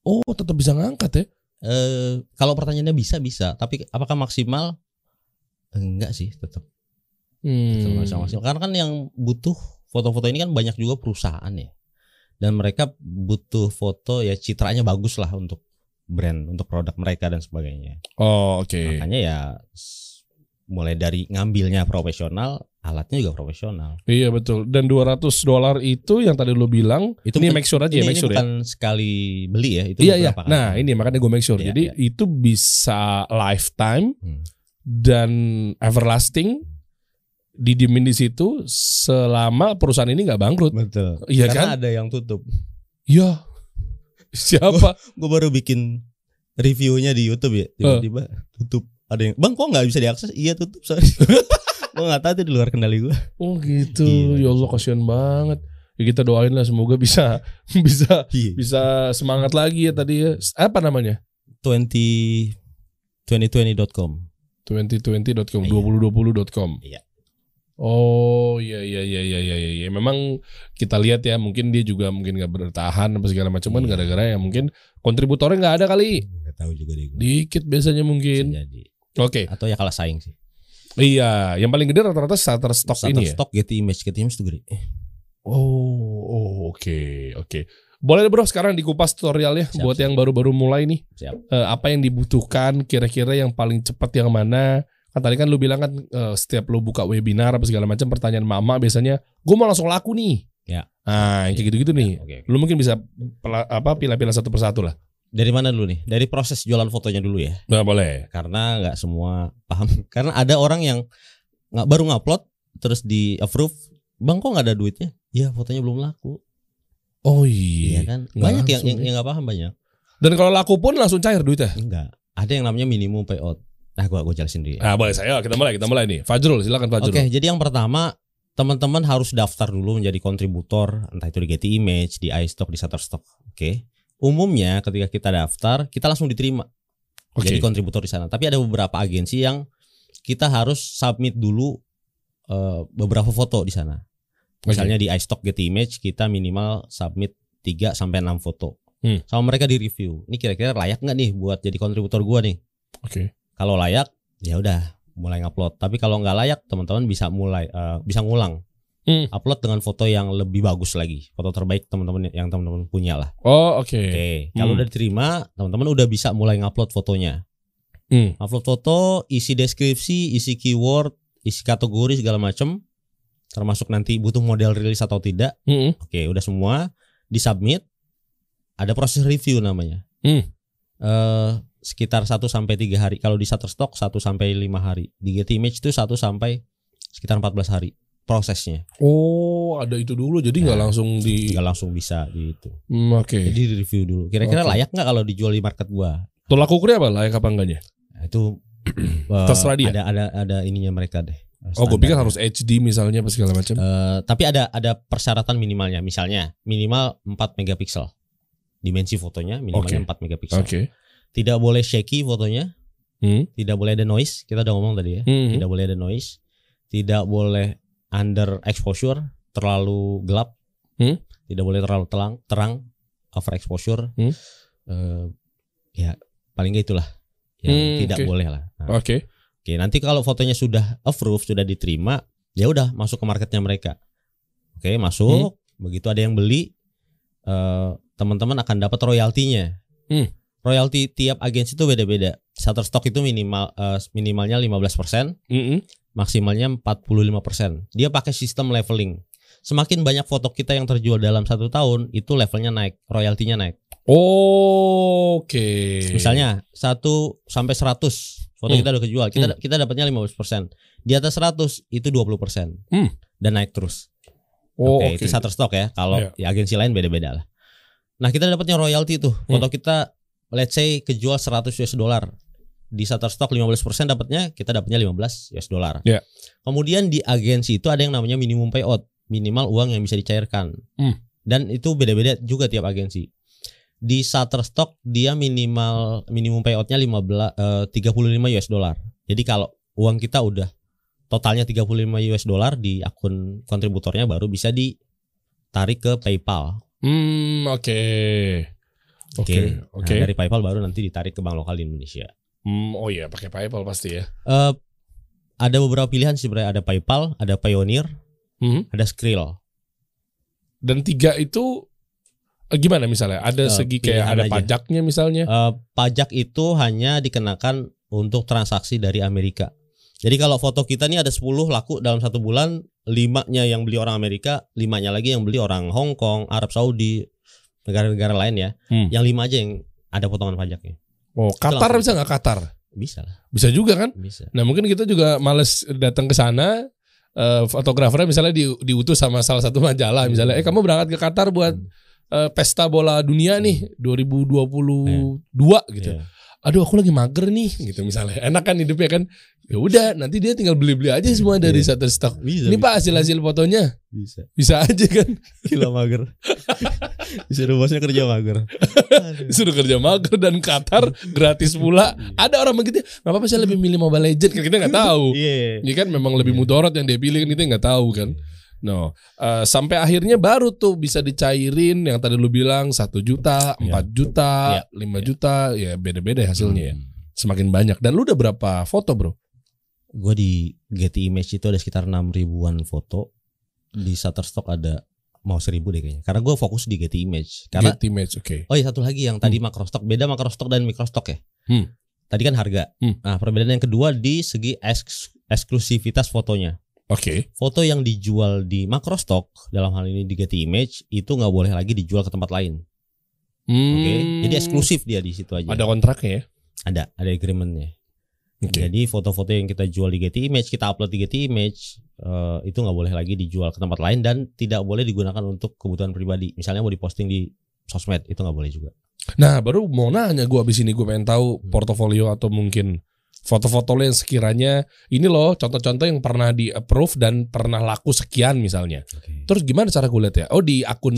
Oh, tetap bisa ngangkat ya. Eh kalau pertanyaannya bisa bisa, tapi apakah maksimal? Enggak sih, tetap Hmm. tetap maksimal. Karena kan yang butuh foto-foto ini kan banyak juga perusahaan ya. Dan mereka butuh foto ya citranya bagus lah untuk brand, untuk produk mereka dan sebagainya. Oh, oke. Makanya ya mulai dari ngambilnya profesional, alatnya juga profesional. Iya betul. Dan 200 dolar itu yang tadi lu bilang, Itu ini bukan- make sure aja ya, ini, make ini sure ya. bukan sekali beli ya, itu Iya iya. kali. Nah, ini makanya gue make sure. Iya, Jadi iya. itu bisa lifetime Hmm. dan everlasting didiemin di situ selama perusahaan ini nggak bangkrut. betul. Iya kan? ada yang tutup. Iya. Siapa? Gue baru bikin reviewnya di YouTube ya, tiba-tiba tutup. Ada yang, bang kok nggak bisa diakses? Iya tutup sorry. gue nggak tahu itu di luar kendali gue. Oh gitu. Gila. Ya Allah kasihan banget. Ya kita doain lah semoga bisa bisa Iya. bisa semangat lagi ya tadi ya. Apa namanya? 20 2020.com. 2020.com, Iya. 2020.com. Iya. Oh iya iya iya iya iya iya. iya. Memang kita lihat ya mungkin dia juga mungkin nggak bertahan apa segala macam kan Iya. gara-gara ya mungkin kontributornya nggak ada kali. Nggak tahu juga deh gue. Dikit biasanya mungkin. Oke. Atau ya kalah saing sih. Iya, yang paling gede rata-rata starter stock ini ya. Shutterstock Getty Image, Getty Image tuh gede. Oh, oh, oke, oke. Boleh deh bro sekarang dikupas tutorialnya Siap, buat siap. yang baru-baru mulai nih. Siap. Eh, apa yang dibutuhkan kira-kira yang paling cepat yang mana? Kan tadi kan lu bilang kan eh, setiap lu buka webinar apa segala macam pertanyaan mama biasanya, gue mau langsung laku nih. Ya. Ah, yang kayak gitu-gitu nih. Oke. Lu mungkin bisa pela- apa pilih-pilih satu persatu lah. Dari mana dulu nih? Dari proses jualan fotonya dulu ya. Nah, boleh. Karena nggak semua paham. Karena ada orang yang nggak baru ngupload terus di approve, bang kok nggak ada duitnya? Ya fotonya belum laku. Oh Iya iya. kan? Banyak yang yang ya. yang nggak paham banyak. Dan kalau laku pun langsung cair duitnya. Enggak. Ada yang namanya minimum payout. Nah, gua gua jelasin dulu. ya. Nah, boleh saya. Kita mulai, kita mulai nih. Fajrul, silakan Fajrul. Oke, jadi yang pertama teman-teman harus daftar dulu menjadi kontributor entah itu di Getty Image, di iStock, di Shutterstock. Oke. Umumnya ketika kita daftar, kita langsung diterima Oke. jadi kontributor di sana. Tapi ada beberapa agensi yang kita harus submit dulu eh, beberapa foto di sana. Misalnya di iStock Getty Image kita minimal submit 3 sampai 6 foto. Hmm. Sama mereka di review. Ini kira-kira layak nggak nih buat jadi kontributor gua nih? Oke. Kalau layak, ya udah mulai ngupload. Tapi kalau nggak layak, teman-teman bisa mulai eh, bisa ngulang. Hmm. Upload dengan foto yang lebih bagus lagi. Foto terbaik teman-teman yang teman-teman punya lah. Oh, oke. Oke, kalau Hmm. udah diterima, teman-teman udah bisa mulai ngupload fotonya. Hmm. Upload foto, isi deskripsi, isi keyword, isi kategori segala macam. Termasuk nanti butuh model rilis atau tidak. Hmm. Oke, udah semua disubmit. Ada proses review namanya. Hmm. Eh, sekitar 1 sampai 3 hari. Kalau di Shutterstock 1 sampai 5 hari. Di Getty Image itu 1 sampai sekitar 14 hari prosesnya. Oh, ada itu dulu. Jadi nggak Nah, langsung di. Nggak langsung bisa di itu. Hmm, Oke. Jadi di review dulu. Kira-kira Oke. layak nggak kalau dijual di market gua? Tolak ukurnya apa? Layak apa enggaknya? Nah, itu eh, Terserah dia. Ada ada ada ininya mereka deh. Oh, gue pikir harus HD misalnya apa segala macam. Eh, tapi ada ada persyaratan minimalnya. Misalnya minimal 4 megapiksel. Dimensi fotonya minimalnya Oke. 4 megapiksel. Oke. Tidak boleh shaky fotonya, Hmm. tidak boleh ada noise. Kita udah ngomong tadi ya. Hmm. Tidak boleh ada noise. Tidak boleh under exposure, terlalu gelap. Hmm. Tidak boleh terlalu terang, terang over exposure. Hmm. Eh, ya paling itulah yang Hmm, tidak oke. boleh lah. Nah, Oke. Oke, nanti kalau fotonya sudah approve, sudah diterima, ya udah masuk ke marketnya mereka. Oke, masuk. Begitu ada yang beli, eh, teman-teman akan dapat royaltinya. Hmm. Royalti tiap agensi itu beda-beda. Shutterstock itu minimal eh, minimalnya 15%, Mm-mm. maksimalnya 45%. Dia pakai sistem leveling. Semakin banyak foto kita yang terjual dalam satu tahun, itu levelnya naik, royaltinya naik. Oke. Misalnya 1 sampai 100 foto Hmm. kita udah kejual, kita kita dapatnya 15%. Di atas 100 itu 20%. Hmm. Dan naik terus. Oh, Oke, oke. itu Shutterstock ya. Kalau Iya. di agensi lain beda-beda lah. Nah, kita dapatnya royalti tuh. Hmm. Foto kita let's say kejual 100 US dollar. Di Shutterstock 15% dapatnya, kita dapatnya 15 US dollar. Iya. Kemudian di agensi itu ada yang namanya minimum payout, minimal uang yang bisa dicairkan. Hmm. Dan itu beda-beda juga tiap agensi. Di Shutterstock dia minimal minimum payoutnya 15 eh, 35 US dollar. Jadi kalau uang kita udah totalnya 35 US dollar di akun kontributornya baru bisa ditarik ke PayPal. Hmm, oke. Oke, Nah, oke. dari PayPal baru nanti ditarik ke bank lokal di Indonesia. Hmm, oh iya, pakai PayPal pasti ya. Eh ada beberapa pilihan sih sebenarnya ada PayPal, ada Pioneer, Hmm. ada Skrill. Dan tiga itu eh, gimana misalnya? Ada Eh, segi kayak ada aja. pajaknya misalnya? Eh, pajak itu hanya dikenakan untuk transaksi dari Amerika. Jadi kalau foto kita nih ada 10 laku dalam satu bulan, limanya yang beli orang Amerika, limanya lagi yang beli orang Hong Kong, Arab Saudi, negara-negara lain ya. Hmm. Yang lima aja yang ada potongan pajaknya. Oh, Qatar bisa nggak Qatar? Bisa lah, Bisa juga kan? bisa. Nah mungkin kita juga males datang ke sana. eh, fotografernya misalnya di, diutus sama salah satu majalah misalnya, eh kamu berangkat ke Qatar buat eh, pesta bola dunia nih 2022 gitu. Iya. Aduh aku lagi mager nih gitu misalnya. Enak kan hidupnya kan? Ya udah nanti dia tinggal beli-beli aja semua dari Iya. Shutterstock. Bisa. Ini Pak hasil-hasil fotonya bisa. bisa aja kan? Gila mager. Disuruh bosnya kerja mager. Disuruh kerja mager dan Qatar gratis pula. Ada orang begitu, nggak apa-apa saya lebih milih Mobile Legend kan kita nggak tahu. Iya. Ini kan memang lebih mudorot yang dia pilih kan kita nggak tahu kan. No, eh, sampai akhirnya baru tuh bisa dicairin yang tadi lu bilang satu juta, Iya. empat juta, Iya. lima juta, ya beda-beda hasilnya ya. Hmm. Semakin banyak. Dan lu udah berapa foto bro? Gue di Getty Image itu ada sekitar 6 ribuan foto. Di Shutterstock ada mau seribu deh kayaknya. Karena gue fokus di Getty Image. Karena Get image, oke. oh iya satu lagi yang tadi makrostock beda makrostock dan mikrostock ya. Hmm. Tadi kan harga. Hmm. Nah perbedaan yang kedua di segi eks- eksklusivitas fotonya. Oke. Foto yang dijual di makrostock dalam hal ini di Getty Image itu nggak boleh lagi dijual ke tempat lain. Oke. Hmm. Jadi eksklusif dia di situ aja. Ada kontraknya ya. ada ada agreementnya. Oke. Jadi foto-foto yang kita jual di Getty Image, kita upload di Getty Image, eh, itu nggak boleh lagi dijual ke tempat lain dan tidak boleh digunakan untuk kebutuhan pribadi. Misalnya mau diposting di sosmed, itu nggak boleh juga. Nah, baru mau nanya gue abis ini gue pengen tahu Hmm. portofolio atau mungkin foto-foto lo yang sekiranya ini loh contoh-contoh yang pernah di approve dan pernah laku sekian misalnya. Terus gimana cara gue lihat ya? Oh di akun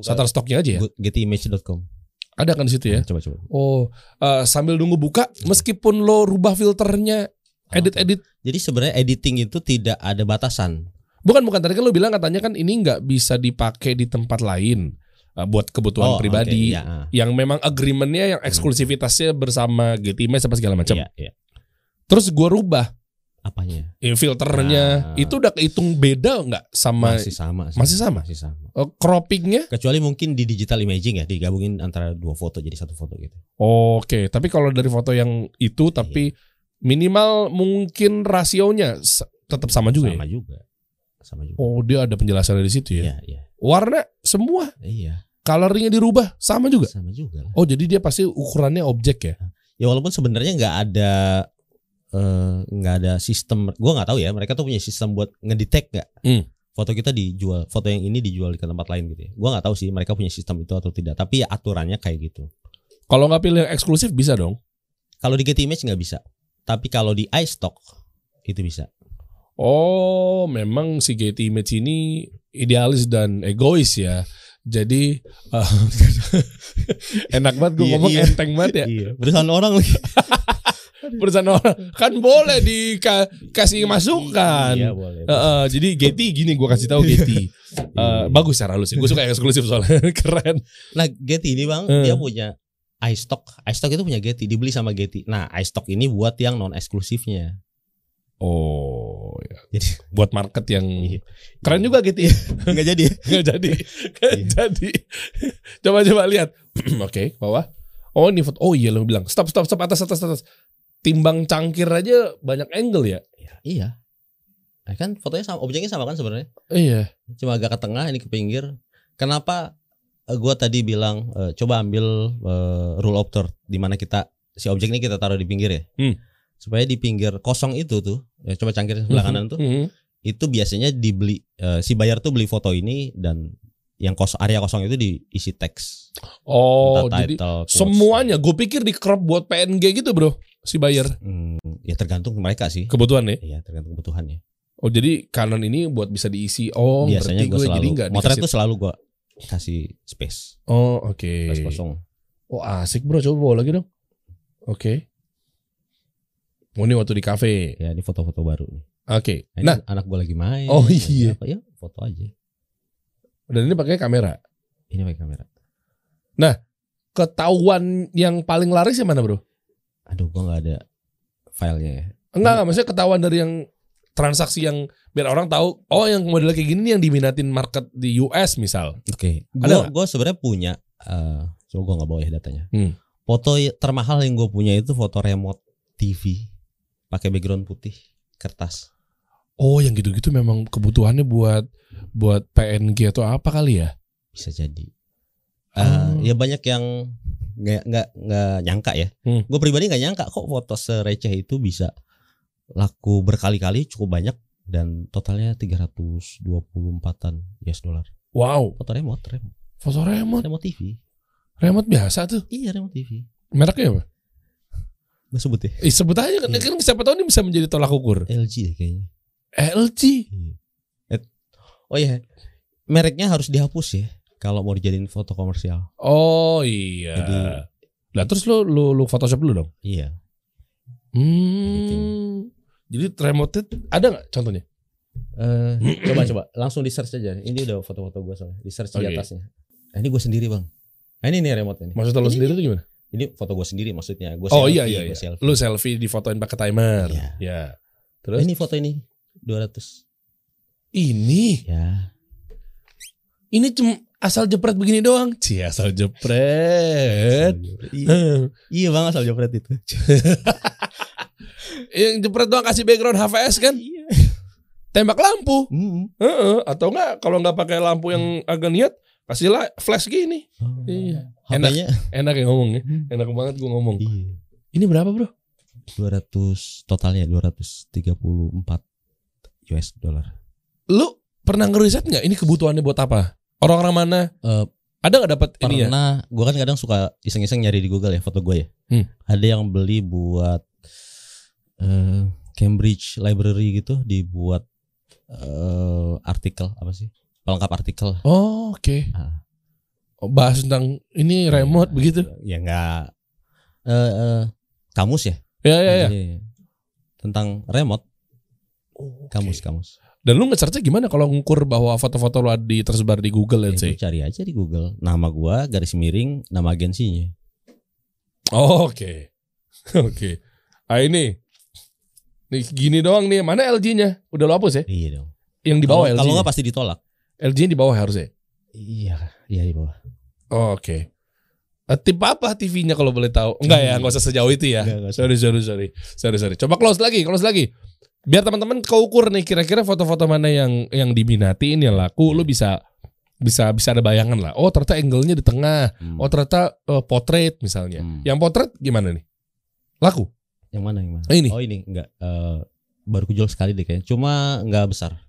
Shutterstocknya aja ya? Gettyimage.com. Ada kan di situ ya? Coba coba. Oh eh, sambil nunggu buka, meskipun lo rubah filternya, edit-edit, Jadi sebenarnya editing itu tidak ada batasan. bukan bukan tadi kan lo bilang katanya kan ini nggak bisa dipakai di tempat lain eh, buat kebutuhan Oh, pribadi. oke, iya, ah. Yang memang agreementnya yang eksklusivitasnya bersama Image apa segala macam. Iya, iya. Terus gue rubah Apanya? ya, filternya, Nah. itu udah kehitung beda nggak sama Masih sama. sih. masih sama? Masih sama. eh, croppingnya? Kecuali mungkin di digital imaging ya, digabungin antara dua foto jadi satu foto gitu. Oke, tapi kalau dari foto yang itu tapi minimal mungkin rasionya tetap sama juga sama ya. juga. Sama juga. Oh, dia ada penjelasan di situ ya. Iya, iya. Warna semua, Iya, colornya dirubah sama juga. sama juga. lah. Oh, jadi dia pasti ukurannya objek ya. Ya walaupun sebenarnya nggak ada eh, nggak ada sistem, gua nggak tahu ya. Mereka tuh punya sistem buat ngedetect nggak Hmm. foto kita dijual, foto yang ini dijual di tempat lain gitu ya. Gua nggak tahu sih mereka punya sistem itu atau tidak. Tapi ya aturannya kayak gitu. Kalau nggak pilih yang eksklusif bisa dong. Kalau di Getty Image nggak bisa. Tapi kalau di iStock itu bisa. Oh, memang si Getty Image ini idealis dan egois ya. Jadi eh, enak banget gue Iya, ngomong iya. enteng banget ya. Iya. Perusahaan orang lagi. Perusahaan orang kan boleh dikasih masukan. Iya boleh. Eh, eh, jadi Getty gini gue kasih tahu Getty. Eh, bagus cara halus. Gue suka yang eksklusif soalnya keren. Nah Getty ini bang, Eh. dia punya iStock. iStock itu punya Getty, dibeli sama Getty. Nah iStock ini buat yang non eksklusifnya. Oh, ya. Jadi buat market yang Iya. keren juga Getty. nggak jadi. Nggak jadi. Nggak Iya. jadi. Coba coba lihat. Oke, bawah. Oh ini foto. Oh iya lo bilang. Stop stop stop atas atas atas. Timbang cangkir aja banyak angle ya. Iya. Nah, kan fotonya sama, objeknya sama kan sebenarnya. Iya. Cuma agak ke tengah, ini ke pinggir. Kenapa eh, gua tadi bilang eh, coba ambil eh, rule of third di mana kita si objek ini kita taruh di pinggir ya. Hmm. Supaya di pinggir kosong itu tuh, ya coba cangkir sebelah kanan tuh, Mhm. itu biasanya dibeli eh, si bayar tuh beli foto ini dan yang kos area kosong itu diisi teks. Oh, Entah jadi title, quotes. semuanya. Gue pikir di crop buat PNG gitu bro. Si buyer. Hmm, ya tergantung mereka sih. Kebutuhan ya. Iya, tergantung kebutuhannya. Oh jadi kanan ini buat bisa diisi. Oh Biasanya berarti gue selalu jadi nggak motret tuh selalu gue kasih space, Oh oke. space kosong. Oh asik bro. Coba bawa lagi dong. Oke. Oh ini waktu di kafe. Ya, ini foto-foto baru nih. Oke. Nah, ini Nah, anak gue lagi main. Oh, iya. Apa ya? Foto aja. dan ini pakai kamera. Ini pakai kamera. Ketahuan yang paling laris yang mana bro? Aduh, gue nggak ada filenya ya. Enggak, enggak. Maksudnya ketahuan dari yang transaksi yang biar orang tahu. Oh yang model kayak gini nih yang diminatin market di US misal. Oke. Ada Gue gue sebenarnya punya. eh coba gue nggak bawa ya datanya. Hmm. Foto termahal yang gue punya itu foto remote TV pakai background putih kertas. Oh yang gitu-gitu memang kebutuhannya buat buat PNG atau apa kali ya? Bisa jadi. Eh, Oh. Ya banyak yang nggak nggak nggak nyangka ya. Hmm. Gue pribadi nggak nyangka kok foto sereceh itu bisa laku berkali-kali cukup banyak dan totalnya 324-an US dollar. Wow, Foto remote, remote, foto remote, remote TV. remote biasa tuh. Iya remote TV. Mereknya apa? Gue sebut ya. Eh, sebut aja kan, kan siapa tahu ini bisa menjadi tolak ukur. LG kayaknya. LG. Oh iya, mereknya harus dihapus ya. Kalau mau dijadiin foto komersial. Oh iya. Jadi- Lah terus lu lu lu Photoshop dulu dong. Iya. Hmm. Jadi remote ada nggak contohnya? Eh, coba coba langsung di search aja. Ini udah foto-foto gue soalnya. Di search di Oke. atasnya. Nah, ini gue sendiri bang. Nah, ini nih remote ini. Maksud lu Ini- sendiri tuh gimana? Ini foto gue sendiri maksudnya. Gua Oh selfie, iya iya. iya. selfie. Lu selfie difotoin pakai timer. Iya. Ya. Nah, Terus ini foto ini 200. ini Ya. ini cuma asal jepret begini doang. Cie asal jepret. Iya, iya bang asal jepret itu. Yang jepret doang kasih background HVS kan? Iya. Tembak lampu. Mm. Heeh, atau enggak kalau nggak pakai lampu yang agak niat kasih lah flash gini. Oh. Iya. Enak. Enak ya ngomongnya. Enak banget gua ngomong. iya. Ini berapa, Bro? 200 totalnya 234 US dollar. Lu pernah ngeriset nggak ini kebutuhannya buat apa? Orang-orang mana? Eh, Ada nggak dapat ini ya? Pernah, gue kan kadang suka iseng-iseng nyari di Google ya foto gue ya. Hmm. Ada yang beli buat eh, Cambridge Library gitu, dibuat eh, artikel apa sih? Pelengkap artikel. Oh, oke. Ah. Oh, bahas tentang ini remote begitu. Ya enggak eh, eh, kamus ya? Ya, ya, ya. Jadi, Tentang remote, kamus kamus. Dan lu nge-searchnya gimana kalau ngukur bahwa foto-foto lu ada di tersebar di Google Ya, let's lu say? cari aja di Google nama gua garis miring nama agensinya. Oh, Oke. Oke. Ah ini. Nih gini doang nih. Mana LG-nya? Udah lo hapus ya? Iya dong. Yang di bawah LG. Kalau nggak pasti ditolak. LG di bawah harusnya. Iya, iya di bawah. Oh, Oke. Eh, Tipe apa TV-nya kalau boleh tahu? Enggak ya, enggak usah sejauh itu ya. Sorry, sorry, sorry. Sorry, sorry. Coba close lagi, close lagi. Biar teman-teman keukur nih kira-kira foto-foto mana yang yang diminati ini yang laku, lu bisa bisa bisa ada bayangan lah. Oh, ternyata angle-nya di tengah. Hmm. Oh, ternyata eh, portrait misalnya. Hmm. Yang portrait gimana nih? Laku. Yang mana yang mana? Oh, ini. Oh ini enggak eh, baru kujual sekali deh kayaknya. Cuma enggak besar.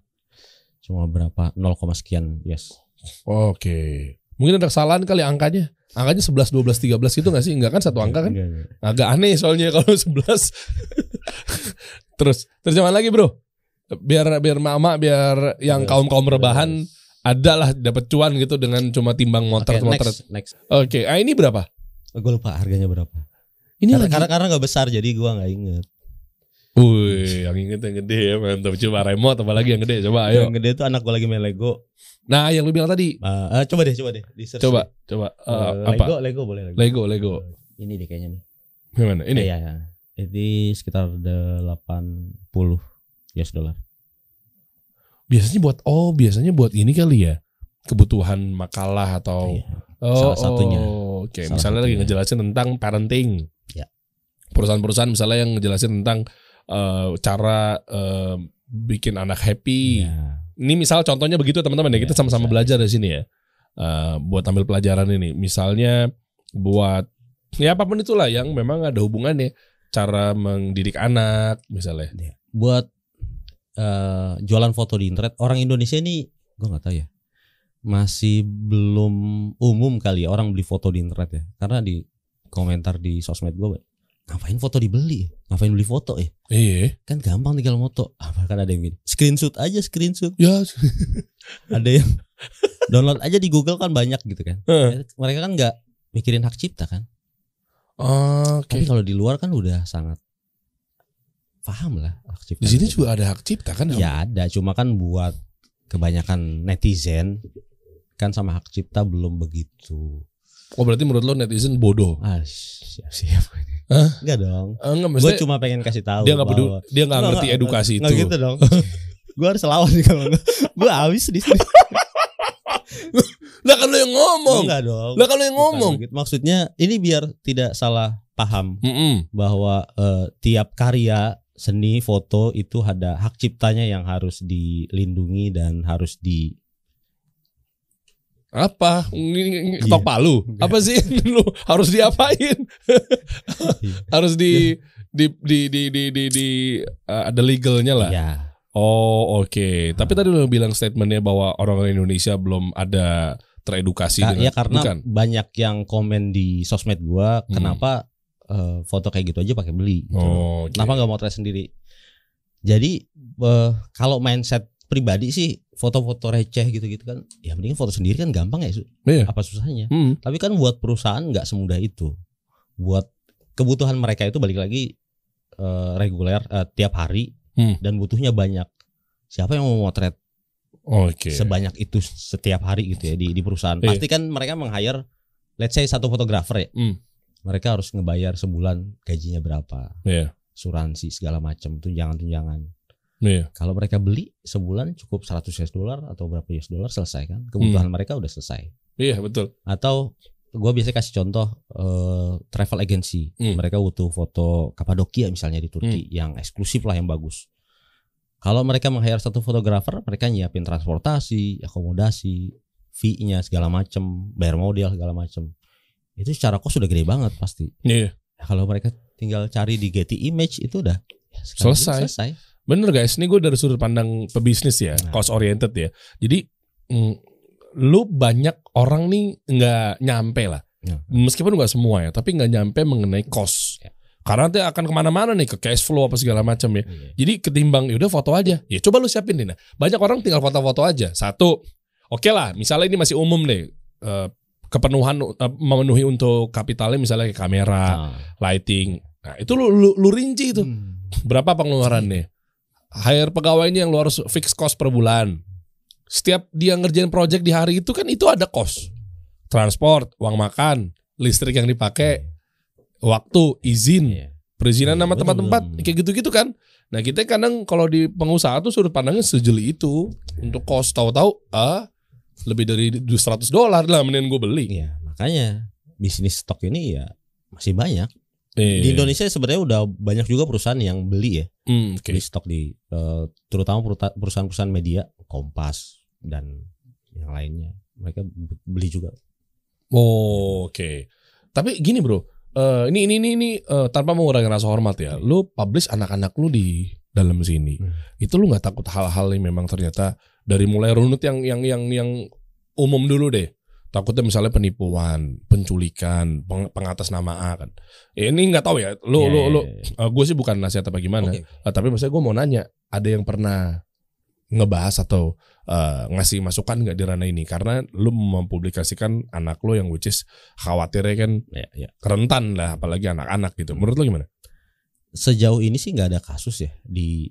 Cuma berapa 0, sekian yes. Oke. Mungkin ada kesalahan kali angkanya. Angkanya 11, 12, 13 gitu gak sih? Enggak kan satu angka kan? Enggak, enggak. Agak aneh soalnya kalau 11. terus terjemahan lagi, Bro. Biar biar mama biar yang kaum-kaum rebahan terus. ada lah dapat cuan gitu dengan cuma timbang Oke, motor-motor. next, next. Oke, ah ini berapa? Gue lupa harganya berapa. Ini Karena lagi. karena karena enggak besar jadi gua enggak inget. Wih, yang inget yang gede ya, mantap. Coba remote apalagi yang gede, coba ayo. Yang gede tuh anak gua lagi main Lego. Nah, yang lu bilang tadi. Eh, eh, coba deh, coba deh. Di search Coba, deh. coba Eh, eh, Lego, apa? Lego boleh Lego. Lego, Lego. Ini deh kayaknya nih. Gimana? Ini. Iya, iya. Ini sekitar 80 US dollar. Biasanya buat oh, biasanya buat ini kali ya. Kebutuhan makalah atau Iya. Oh, Salah satunya. oh, Oke, Salah misalnya lagi satunya. ngejelasin tentang parenting. Ya. Perusahaan-perusahaan misalnya yang ngejelasin tentang eh, cara eh, bikin anak happy. Iya. Ini misal contohnya begitu teman-teman ya. Ya, Kita sama-sama bisa. belajar di sini ya. Eh, buat ambil pelajaran ini. Misalnya buat ya apa pun itulah yang memang ada hubungannya cara mendidik anak misalnya. buat eh, jualan foto di internet orang Indonesia ini gue nggak tahu ya masih belum umum kali ya orang beli foto di internet ya karena di komentar di sosmed gue ngapain foto dibeli ngapain beli foto ya Iya. kan gampang tinggal moto apa kan ada yang gini screenshot aja screenshot Ya. ada yang download aja di Google kan banyak gitu kan Heeh. mereka kan nggak mikirin hak cipta kan Oke. tapi kalau di luar kan udah sangat paham lah hak cipta Di sini juga ada hak cipta kan? Ya ada, cuma kan buat kebanyakan netizen kan sama hak cipta belum begitu. Oh berarti menurut lo netizen bodoh? Ah, siap siap. Hah? Enggak dong. Eh, enggak, Gue cuma pengen kasih tahu. dia nggak peduli, dia nggak ngerti nggak, edukasi nggak itu. gitu dong. gue harus lawan nih kalau enggak. Gue habis di sini. Lah kan lo yang ngomong. Enggak dong. Lah kan lo yang Bukan ngomong. begitu. Maksudnya ini biar tidak salah paham Mm-mm. bahwa eh, tiap karya seni foto itu ada hak ciptanya yang harus dilindungi dan harus di Apa? Iya. ketok palu? Apa sih? Lu harus diapain? harus di di di di di di, di- eh, ada legalnya lah. ya Oh oke. Tapi tadi lo bilang statementnya bahwa orang Indonesia belum ada teredukasi Ka- dengan ya karena bukan. banyak yang komen di sosmed gua Hmm. kenapa eh, foto kayak gitu aja pakai beli gitu. Oh, oke. kenapa nggak mau try sendiri jadi eh, kalau mindset pribadi sih foto-foto receh gitu-gitu kan, ya mending foto sendiri kan gampang ya. Iya. Apa susahnya? Hmm. Tapi kan buat perusahaan nggak semudah itu. Buat kebutuhan mereka itu balik lagi eh, reguler eh, tiap hari Hmm. dan butuhnya banyak. Siapa yang mau motret Oke. sebanyak itu setiap hari gitu ya di di perusahaan? Iya. Pasti kan mereka meng-hire let's say satu fotografer ya. Hmm. Mereka harus ngebayar sebulan gajinya berapa, Iya. asuransi segala macam, tunjangan-tunjangan. Iya. Kalau mereka beli sebulan cukup 100 US dollar atau berapa US dollar selesai kan? Kebutuhan mereka udah selesai. Iya, betul. Atau gue biasanya kasih contoh eh, travel agency. Hmm. Mereka butuh foto Kapadokia misalnya di Turki yang eksklusif lah yang bagus. Kalau mereka meng-hire satu fotografer, mereka nyiapin transportasi, akomodasi, fee-nya segala macem, bayar model segala macem. Itu secara kos sudah gede banget pasti. Iya. Nah, kalau mereka tinggal cari di Getty Image itu udah ya, Selesai. selesai. Bener guys, ini gue dari sudut pandang pebisnis ya, Nah. cost oriented ya. Jadi mm, lu banyak orang nih nggak nyampe lah, Ya. meskipun nggak semua ya, tapi nggak nyampe mengenai cost. Ya. Karena nanti akan ke mana-mana nih ke cash flow apa segala macam ya. Iya. Jadi ketimbang yaudah foto aja, ya coba lu siapin deh. Nah, banyak orang tinggal foto-foto aja. Satu, oke lah, misalnya ini masih umum deh, eh, kepenuhan eh, memenuhi untuk kapitalnya misalnya kayak kamera, Nah. lighting. Nah itu lu lu, lu rinci itu Hmm. berapa pengeluarannya. Hire pegawainya yang lu harus fix cost per bulan. Setiap dia ngerjain project di hari itu kan itu ada cost. Transport, uang makan, listrik yang dipakai, waktu, izin, Iya. perizinan Iya, nama betul, tempat-tempat, kayak gitu-gitu kan. Nah kita kadang kalau di pengusaha tuh sudut pandangnya sejeli itu untuk cost tahu-tahu ah lebih dari 200 dolar lah mending gue beli. Iya, makanya bisnis stok ini ya masih banyak. Eh, Di Indonesia sebenarnya udah banyak juga perusahaan yang beli ya, hmm, oke. beli stok di eh, terutama perusahaan-perusahaan media, Kompas dan yang lainnya. Mereka beli juga. Oh, Oke. Tapi gini bro, eh, ini ini ini ini eh, tanpa mengurangi rasa hormat ya, lu publish anak-anak lu di dalam sini, Hmm. itu lu nggak takut hal-hal yang memang ternyata dari mulai runut yang yang yang yang umum dulu deh, takutnya misalnya penipuan, penculikan, peng, pengatasnamaan kan. Eh, ini nggak tahu ya, lu Iya, lu iya, lu, iya. gue sih bukan nasihat apa gimana, Oke. Eh, tapi maksudnya gue mau nanya, ada yang pernah ngebahas atau eh, ngasih masukan nggak di ranah ini karena lu mempublikasikan anak lu yang which is khawatirnya kan Ya, ya. rentan lah apalagi anak-anak gitu menurut lu gimana? Sejauh ini sih nggak ada kasus ya di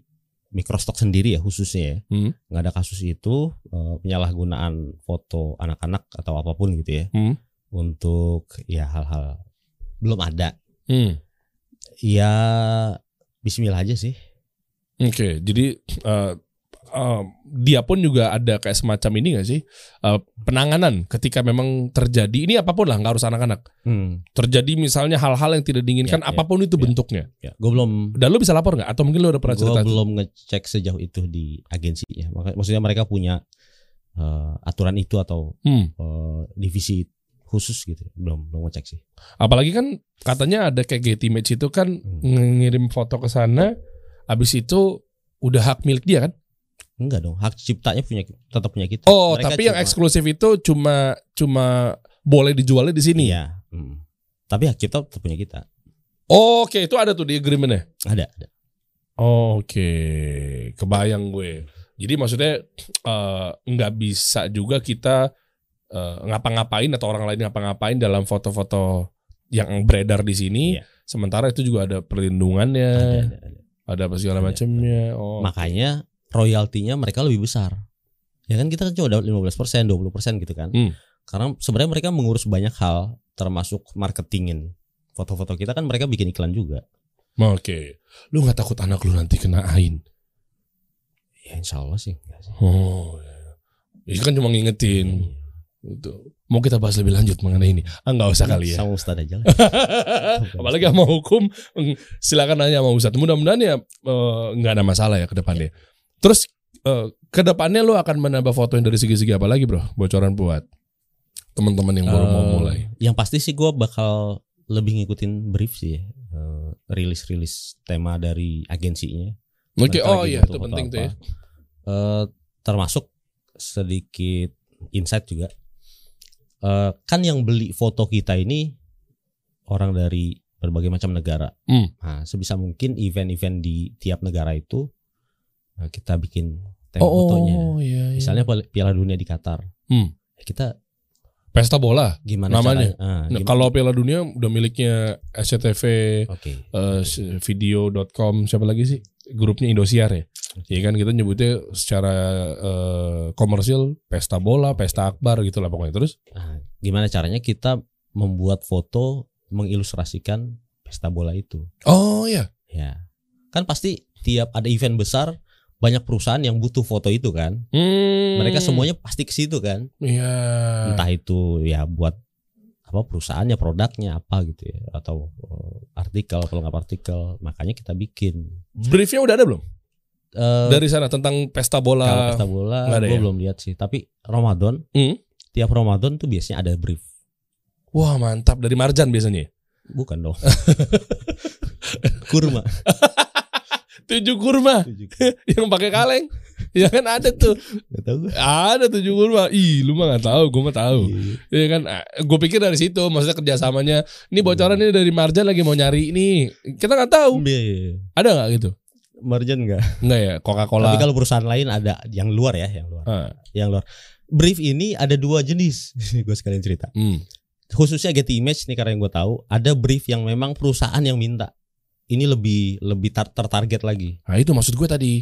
Microstock sendiri ya khususnya ya. Hmm. Nggak ada kasus itu eh, penyalahgunaan foto anak-anak atau apa pun gitu ya. Hmm. Untuk ya hal-hal belum ada. Hmm. Ya Bismillah aja sih. Oke, jadi eh, eh, dia pun juga ada kayak semacam ini gak sih Eh, penanganan ketika memang terjadi ini apa pun lah nggak harus anak-anak Hmm. terjadi misalnya hal-hal yang tidak diinginkan Ya, ya, apa pun itu ya. bentuknya Ya, gue belum dan lu bisa lapor nggak atau mungkin lu udah pernah gue cerita belum ngecek sejauh itu di agensinya. Maksudnya mereka punya eh, aturan itu atau Hmm. eh, divisi khusus gitu. Belum belum ngecek sih. Apalagi kan katanya ada kayak Getty Image itu kan Hmm. ngirim foto ke sana, habis itu udah hak milik dia kan? Enggak dong, hak ciptanya punya tetap punya kita. Oh, Mereka tapi yang cuma- eksklusif itu cuma cuma boleh dijualnya di sini. Iya. hmm. Tapi hak cipta tetap punya kita. Oh, Oke, itu ada tuh di agreementnya. Ada, ada. Oh, Oke, kebayang gue. Jadi maksudnya eh, nggak bisa juga kita eh, ngapa-ngapain atau orang lain ngapa-ngapain dalam foto-foto yang beredar di sini. Iya. Sementara itu juga ada perlindungannya, Ada, ada, ada, ada. apa segala macamnya. Oh, Makanya royaltinya mereka lebih besar. Ya kan kita kan cuma dapat 15%, 20% gitu kan. Hmm. Karena sebenarnya mereka mengurus banyak hal termasuk marketingin. Foto-foto kita kan mereka bikin iklan juga. Oke, lu nggak takut anak lu nanti kena ain? Ya insya Allah sih. enggak sih. Oh, ya. Ini kan cuma ngingetin. Gitu. Mau kita bahas lebih lanjut mengenai ini? Ah nggak usah kali ya. Sama Ustadz aja lah. Apalagi sama hukum, silakan nanya sama Ustadz. Mudah-mudahan ya eh, nggak ada masalah ya ke depannya. Terus eh, ke depannya lu akan menambah foto yang dari segi-segi apa lagi bro? Bocoran buat teman-teman yang baru mau Eh, mulai. Yang pasti sih gue bakal lebih ngikutin brief sih ya. Eh, rilis-rilis tema dari agensinya. Oke, Mereka oh iya itu penting tuh ya. Eh, termasuk sedikit insight juga. Eh, kan yang beli foto kita ini orang dari berbagai macam negara. Hmm. Nah, sebisa mungkin event-event di tiap negara itu kita bikin tema fotonya. Oh iya, iya. Misalnya Piala- Dunia di Qatar. Hmm. Kita pesta bola. gimana Namanya? caranya? Ah, Nah, gimana- kalau Piala Dunia udah miliknya SCTV, Oke. eh, s- video.com siapa lagi sih? Grupnya Indosiar ya. Iya kan kita nyebutnya secara eh, komersil pesta bola, pesta akbar gitu lah pokoknya. Terus Nah, gimana caranya kita membuat foto mengilustrasikan pesta bola itu? oh ya. Ya. Kan pasti tiap ada event besar banyak perusahaan yang butuh foto itu kan. Hmm. Mereka semuanya pasti ke situ kan. Iya. Entah itu ya buat apa perusahaannya, produknya apa gitu ya atau eh, artikel pelengkap artikel. Makanya kita bikin Briefnya udah ada belum? Eh, Dari sana tentang pesta bola. kalau pesta bola nggak gue ya? belum lihat sih. Tapi Ramadan Hmm. tiap Ramadan tuh biasanya ada brief. Wah mantap dari Marjan biasanya. Bukan dong. Kurma. Tujuh kurma yang pakai kaleng. ya kan ada tuh. Gak tahu. Ada tujuh kurma. Ih, lu mah gak tahu, gue mah tahu. Iya. Iya kan, gue pikir dari situ, maksudnya kerjasamanya. Ini bocoran ini dari Marjan lagi mau nyari ini. Kita nggak tahu. Iya. Ada nggak gitu? Marjan enggak. Enggak ya, Coca-Cola. Tapi kalau perusahaan lain ada yang luar ya, yang luar. Ah, Yang luar. Brief ini ada dua jenis. gue sekalian cerita. hmm. Khususnya Getty Image nih karena yang gue tahu, ada brief yang memang perusahaan yang minta. Ini lebih lebih tar- tertarget lagi. Nah itu maksud gue tadi.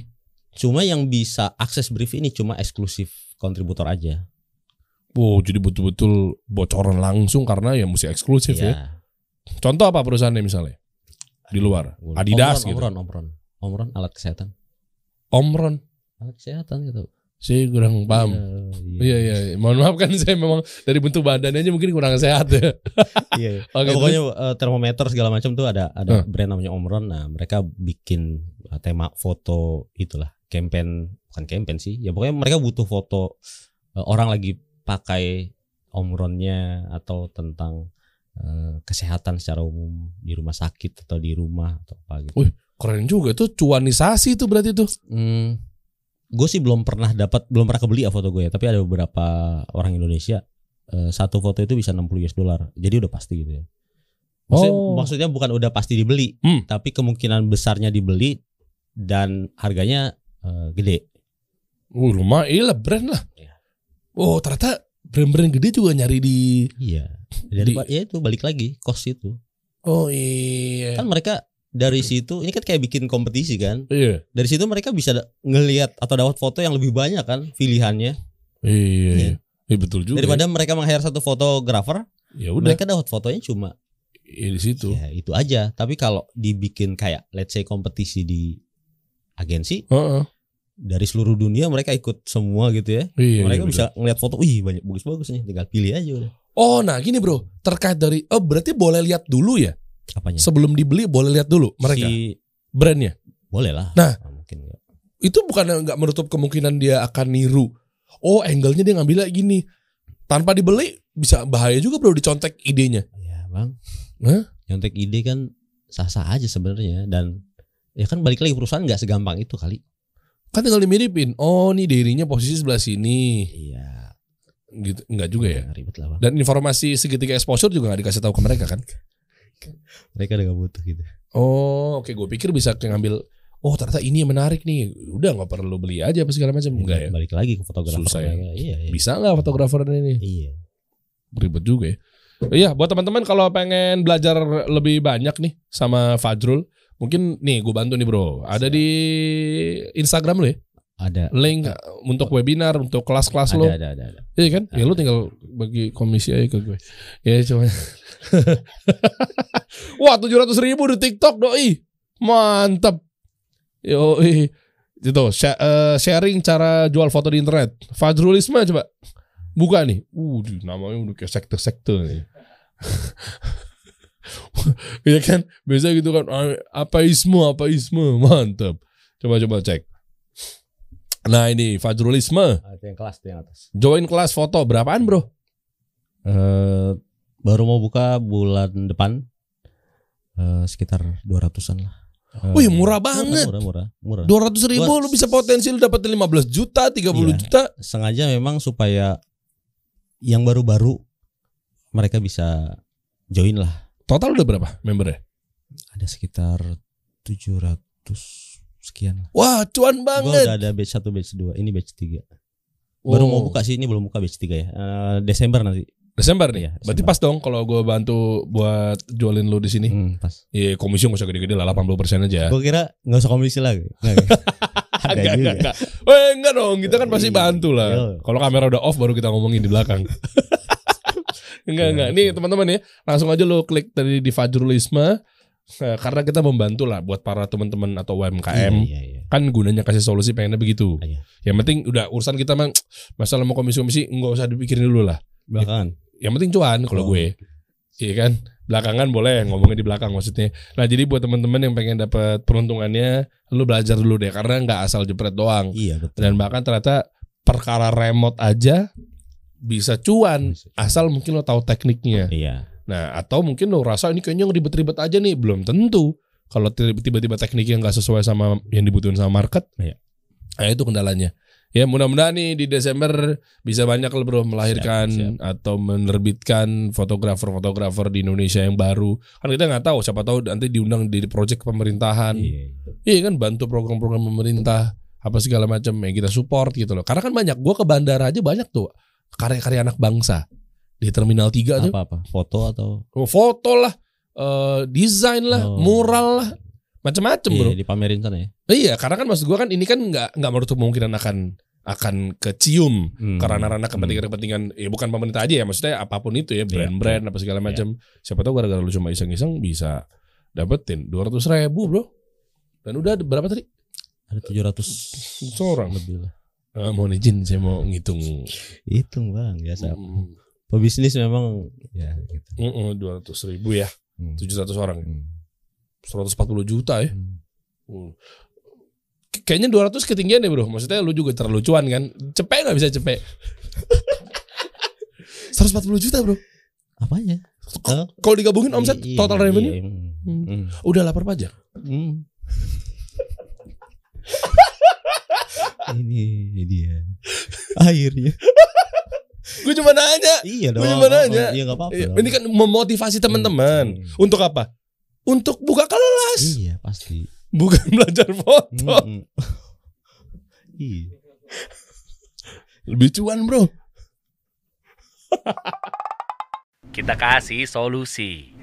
Cuma yang bisa akses brief ini cuma eksklusif kontributor aja. Wow, jadi betul-betul bocoran langsung karena ya mesti eksklusif ya. Ya. Contoh apa perusahaannya misalnya? Di luar. Adidas Omron, gitu. Omron, Omron. Omron alat kesehatan. Omron. Alat kesehatan gitu. Saya kurang paham. Iya, iya, iya. Mohon maaf kan saya memang dari bentuk badannya aja mungkin kurang sehat ya. Iya. iya. Oke, Nah, pokoknya eh, termometer segala macam tuh ada ada brand namanya Omron. Nah, mereka bikin eh, tema foto itulah, campaign bukan campaign sih. Ya pokoknya mereka butuh foto eh, orang lagi pakai Omronnya atau tentang eh, kesehatan secara umum di rumah sakit atau di rumah atau apa gitu. Wih. Keren juga tuh cuanisasi tuh berarti tuh. Hmm, gue sih belum pernah dapat, belum pernah kebeli ya foto gue ya. Tapi ada beberapa orang Indonesia eh, satu foto itu bisa 60 US dollar. Jadi udah pasti gitu ya. Maksudnya, Oh. maksudnya bukan udah pasti dibeli, Hmm. tapi kemungkinan besarnya dibeli dan harganya eh, gede. Wih, lumayan iya lah brand lah. Iya. Oh, ternyata brand-brand gede juga nyari di Iya. Dari ya itu balik lagi cost itu. Oh iya. Kan mereka dari situ ini kan kayak bikin kompetisi kan. Iya. Dari situ mereka bisa ngelihat atau dapat foto yang lebih banyak kan pilihannya. Iya. Iya. Iya betul juga. Daripada mereka meng-hire satu fotografer, ya udah mereka dapat fotonya cuma ya, di situ. Ya itu aja. Tapi kalau dibikin kayak let's say kompetisi di agensi Heeh. dari seluruh dunia mereka ikut semua gitu ya. Iya, mereka iya, bisa ngeliat foto, wih banyak bagus-bagus nih, tinggal pilih aja udah. Oh, nah gini bro, terkait dari oh berarti boleh lihat dulu ya Apanya? sebelum dibeli boleh lihat dulu mereka Si- brandnya. boleh lah. Nah. mungkin enggak. Itu bukan nggak menutup kemungkinan dia akan niru. Oh, angle-nya dia ngambilnya gini. Tanpa dibeli bisa bahaya juga bro dicontek idenya. Ya bang. Hah? Nyontek ide kan sah-sah aja sebenarnya dan ya kan balik lagi perusahaan nggak segampang itu kali. Kan tinggal dimiripin. Oh, nih dirinya posisi sebelah sini. Iya. Gitu, enggak juga ya. Ribet lah bang. Dan informasi segitiga exposure juga nggak dikasih tahu ke mereka kan? Mereka udah gak butuh gitu. Oh, oke. Gue pikir bisa ngambil. Oh, ternyata ini yang menarik nih. Udah nggak perlu beli aja apa segala macam. Enggak ya? Balik lagi ke fotografer Susah ya. Iya, iya. Bisa nggak fotografer ini? Iya. Ribet juga ya. Iya, buat teman-teman kalau pengen belajar lebih banyak nih sama Fajrul, mungkin nih gue bantu nih bro. Ada di Instagram lo ya, Ada. link untuk webinar, untuk kelas-kelas lo. Ada, ada, ada, ada. Iya kan? Ya lu tinggal bagi komisi aja ke gue. Ya cuma. Wah tujuh ratus ribu di TikTok doi, mantap. Yo itu eh, sharing cara jual foto di internet. Fajrulisme coba buka nih. Uh namanya udah kayak sekte-sekte nih. Iya kan? Biasa gitu kan apa isme apa isme mantap. Coba coba cek. Nah ini Fajrulisme Ah, itu yang kelas tuh yang atas. join kelas foto berapaan bro? Eh baru mau buka bulan depan eh sekitar 200-an lah. Eh, Wih, murah banget. Murah, murah, murah. Dua ratus ribu Gua- lu bisa potensi lu dapat 15 juta, 30 Iya. juta. Sengaja memang supaya yang baru-baru mereka bisa join lah. Total udah berapa membernya? Ada sekitar 700 sekian. Wah, cuan Gua banget. udah ada batch 1, batch 2, ini batch 3. Baru mau Oh. buka sih, ini belum buka batch 3 ya. Eh, Desember nanti. Desember nih. Iya, Berarti Desember. pas dong kalau gue bantu buat jualin lu di sini. Hmm, pas. Iya, komisi nggak usah gede-gede lah, 80% aja. Gue kira nggak usah komisi ada Enggak, enggak, enggak. Weh, enggak dong, kita kan pasti Iya. bantu lah. Iya. Kalau kamera udah off baru kita ngomongin di belakang. enggak, enggak. Nih teman-teman ya, langsung aja lo klik tadi di Fajrulisme. Nah, karena kita membantu lah buat para teman-teman atau UMKM. Iya, iya. Kan gunanya kasih solusi pengennya begitu. Iya. Yang penting udah urusan kita mang masalah mau komisi-komisi nggak usah dipikirin dulu lah. Belakangan. Yang penting cuan kalau Oh. gue. Iya kan? Belakangan boleh ngomongnya di belakang maksudnya. Nah, jadi buat teman-teman yang pengen dapat peruntungannya, lu belajar dulu deh karena nggak asal jepret doang. Iya betul. Dan bahkan ternyata perkara remote aja bisa cuan Bisa. asal mungkin lo tahu tekniknya. Iya. Nah, atau mungkin lo rasa ini kayaknya ribet-ribet aja nih, belum tentu. Kalau tiba-tiba tekniknya nggak sesuai sama yang dibutuhin sama market, Iya. nah itu kendalanya. Ya mudah-mudahan nih di Desember bisa banyak lo bro melahirkan Siap, atau menerbitkan fotografer-fotografer di Indonesia yang baru. Kan kita nggak tahu, siapa tahu nanti diundang di proyek pemerintahan. Iya. Iya kan bantu program-program pemerintah apa segala macam ya kita support gitu loh. Karena kan banyak gua ke bandara aja banyak tuh karya-karya anak bangsa di Terminal 3 tuh. Apa apa? Foto atau Oh, foto lah, eh, desain lah, Oh. mural lah, macam-macam bro. Iya, dipamerin sana ya. Iya, karena kan maksud gua kan ini kan nggak nggak menutup kemungkinan akan akan kecium Hmm. ke ranah-ranah kepentingan-kepentingan ya bukan pemerintah aja ya maksudnya apa pun itu ya Iya, brand-brand apa segala macam siapa tahu gara-gara lu cuma iseng-iseng bisa dapetin dua ratus ribu bro dan udah ada berapa tadi Ada 700 seorang lebih lah. Eh, mohon izin saya mau ngitung Hitung bang, biasa. Hmm. Pebisnis memang ya gitu. dua ratus ribu ya Hmm. tujuh ratus orang Hmm. 140 juta ya Hmm. Hmm. Kayaknya 200 ketinggian ya bro Maksudnya lu juga terlalu cuan kan Cepet gak bisa cepet 140 juta bro Apanya? Kalau digabungin omset Iya, total iya, revenue iya. Hmm. Hmm. Udah lapar pajak Hmm. Ini dia. Akhirnya. Gue cuma nanya Iya dong. cuma nanya. Iya enggak apa-apa. Iya. Ini kan memotivasi teman-teman Hmm. Untuk apa? Untuk buka kelas Iya, pasti. Bukan belajar foto Hmm. Iya. Lebih cuan bro Kita kasih solusi.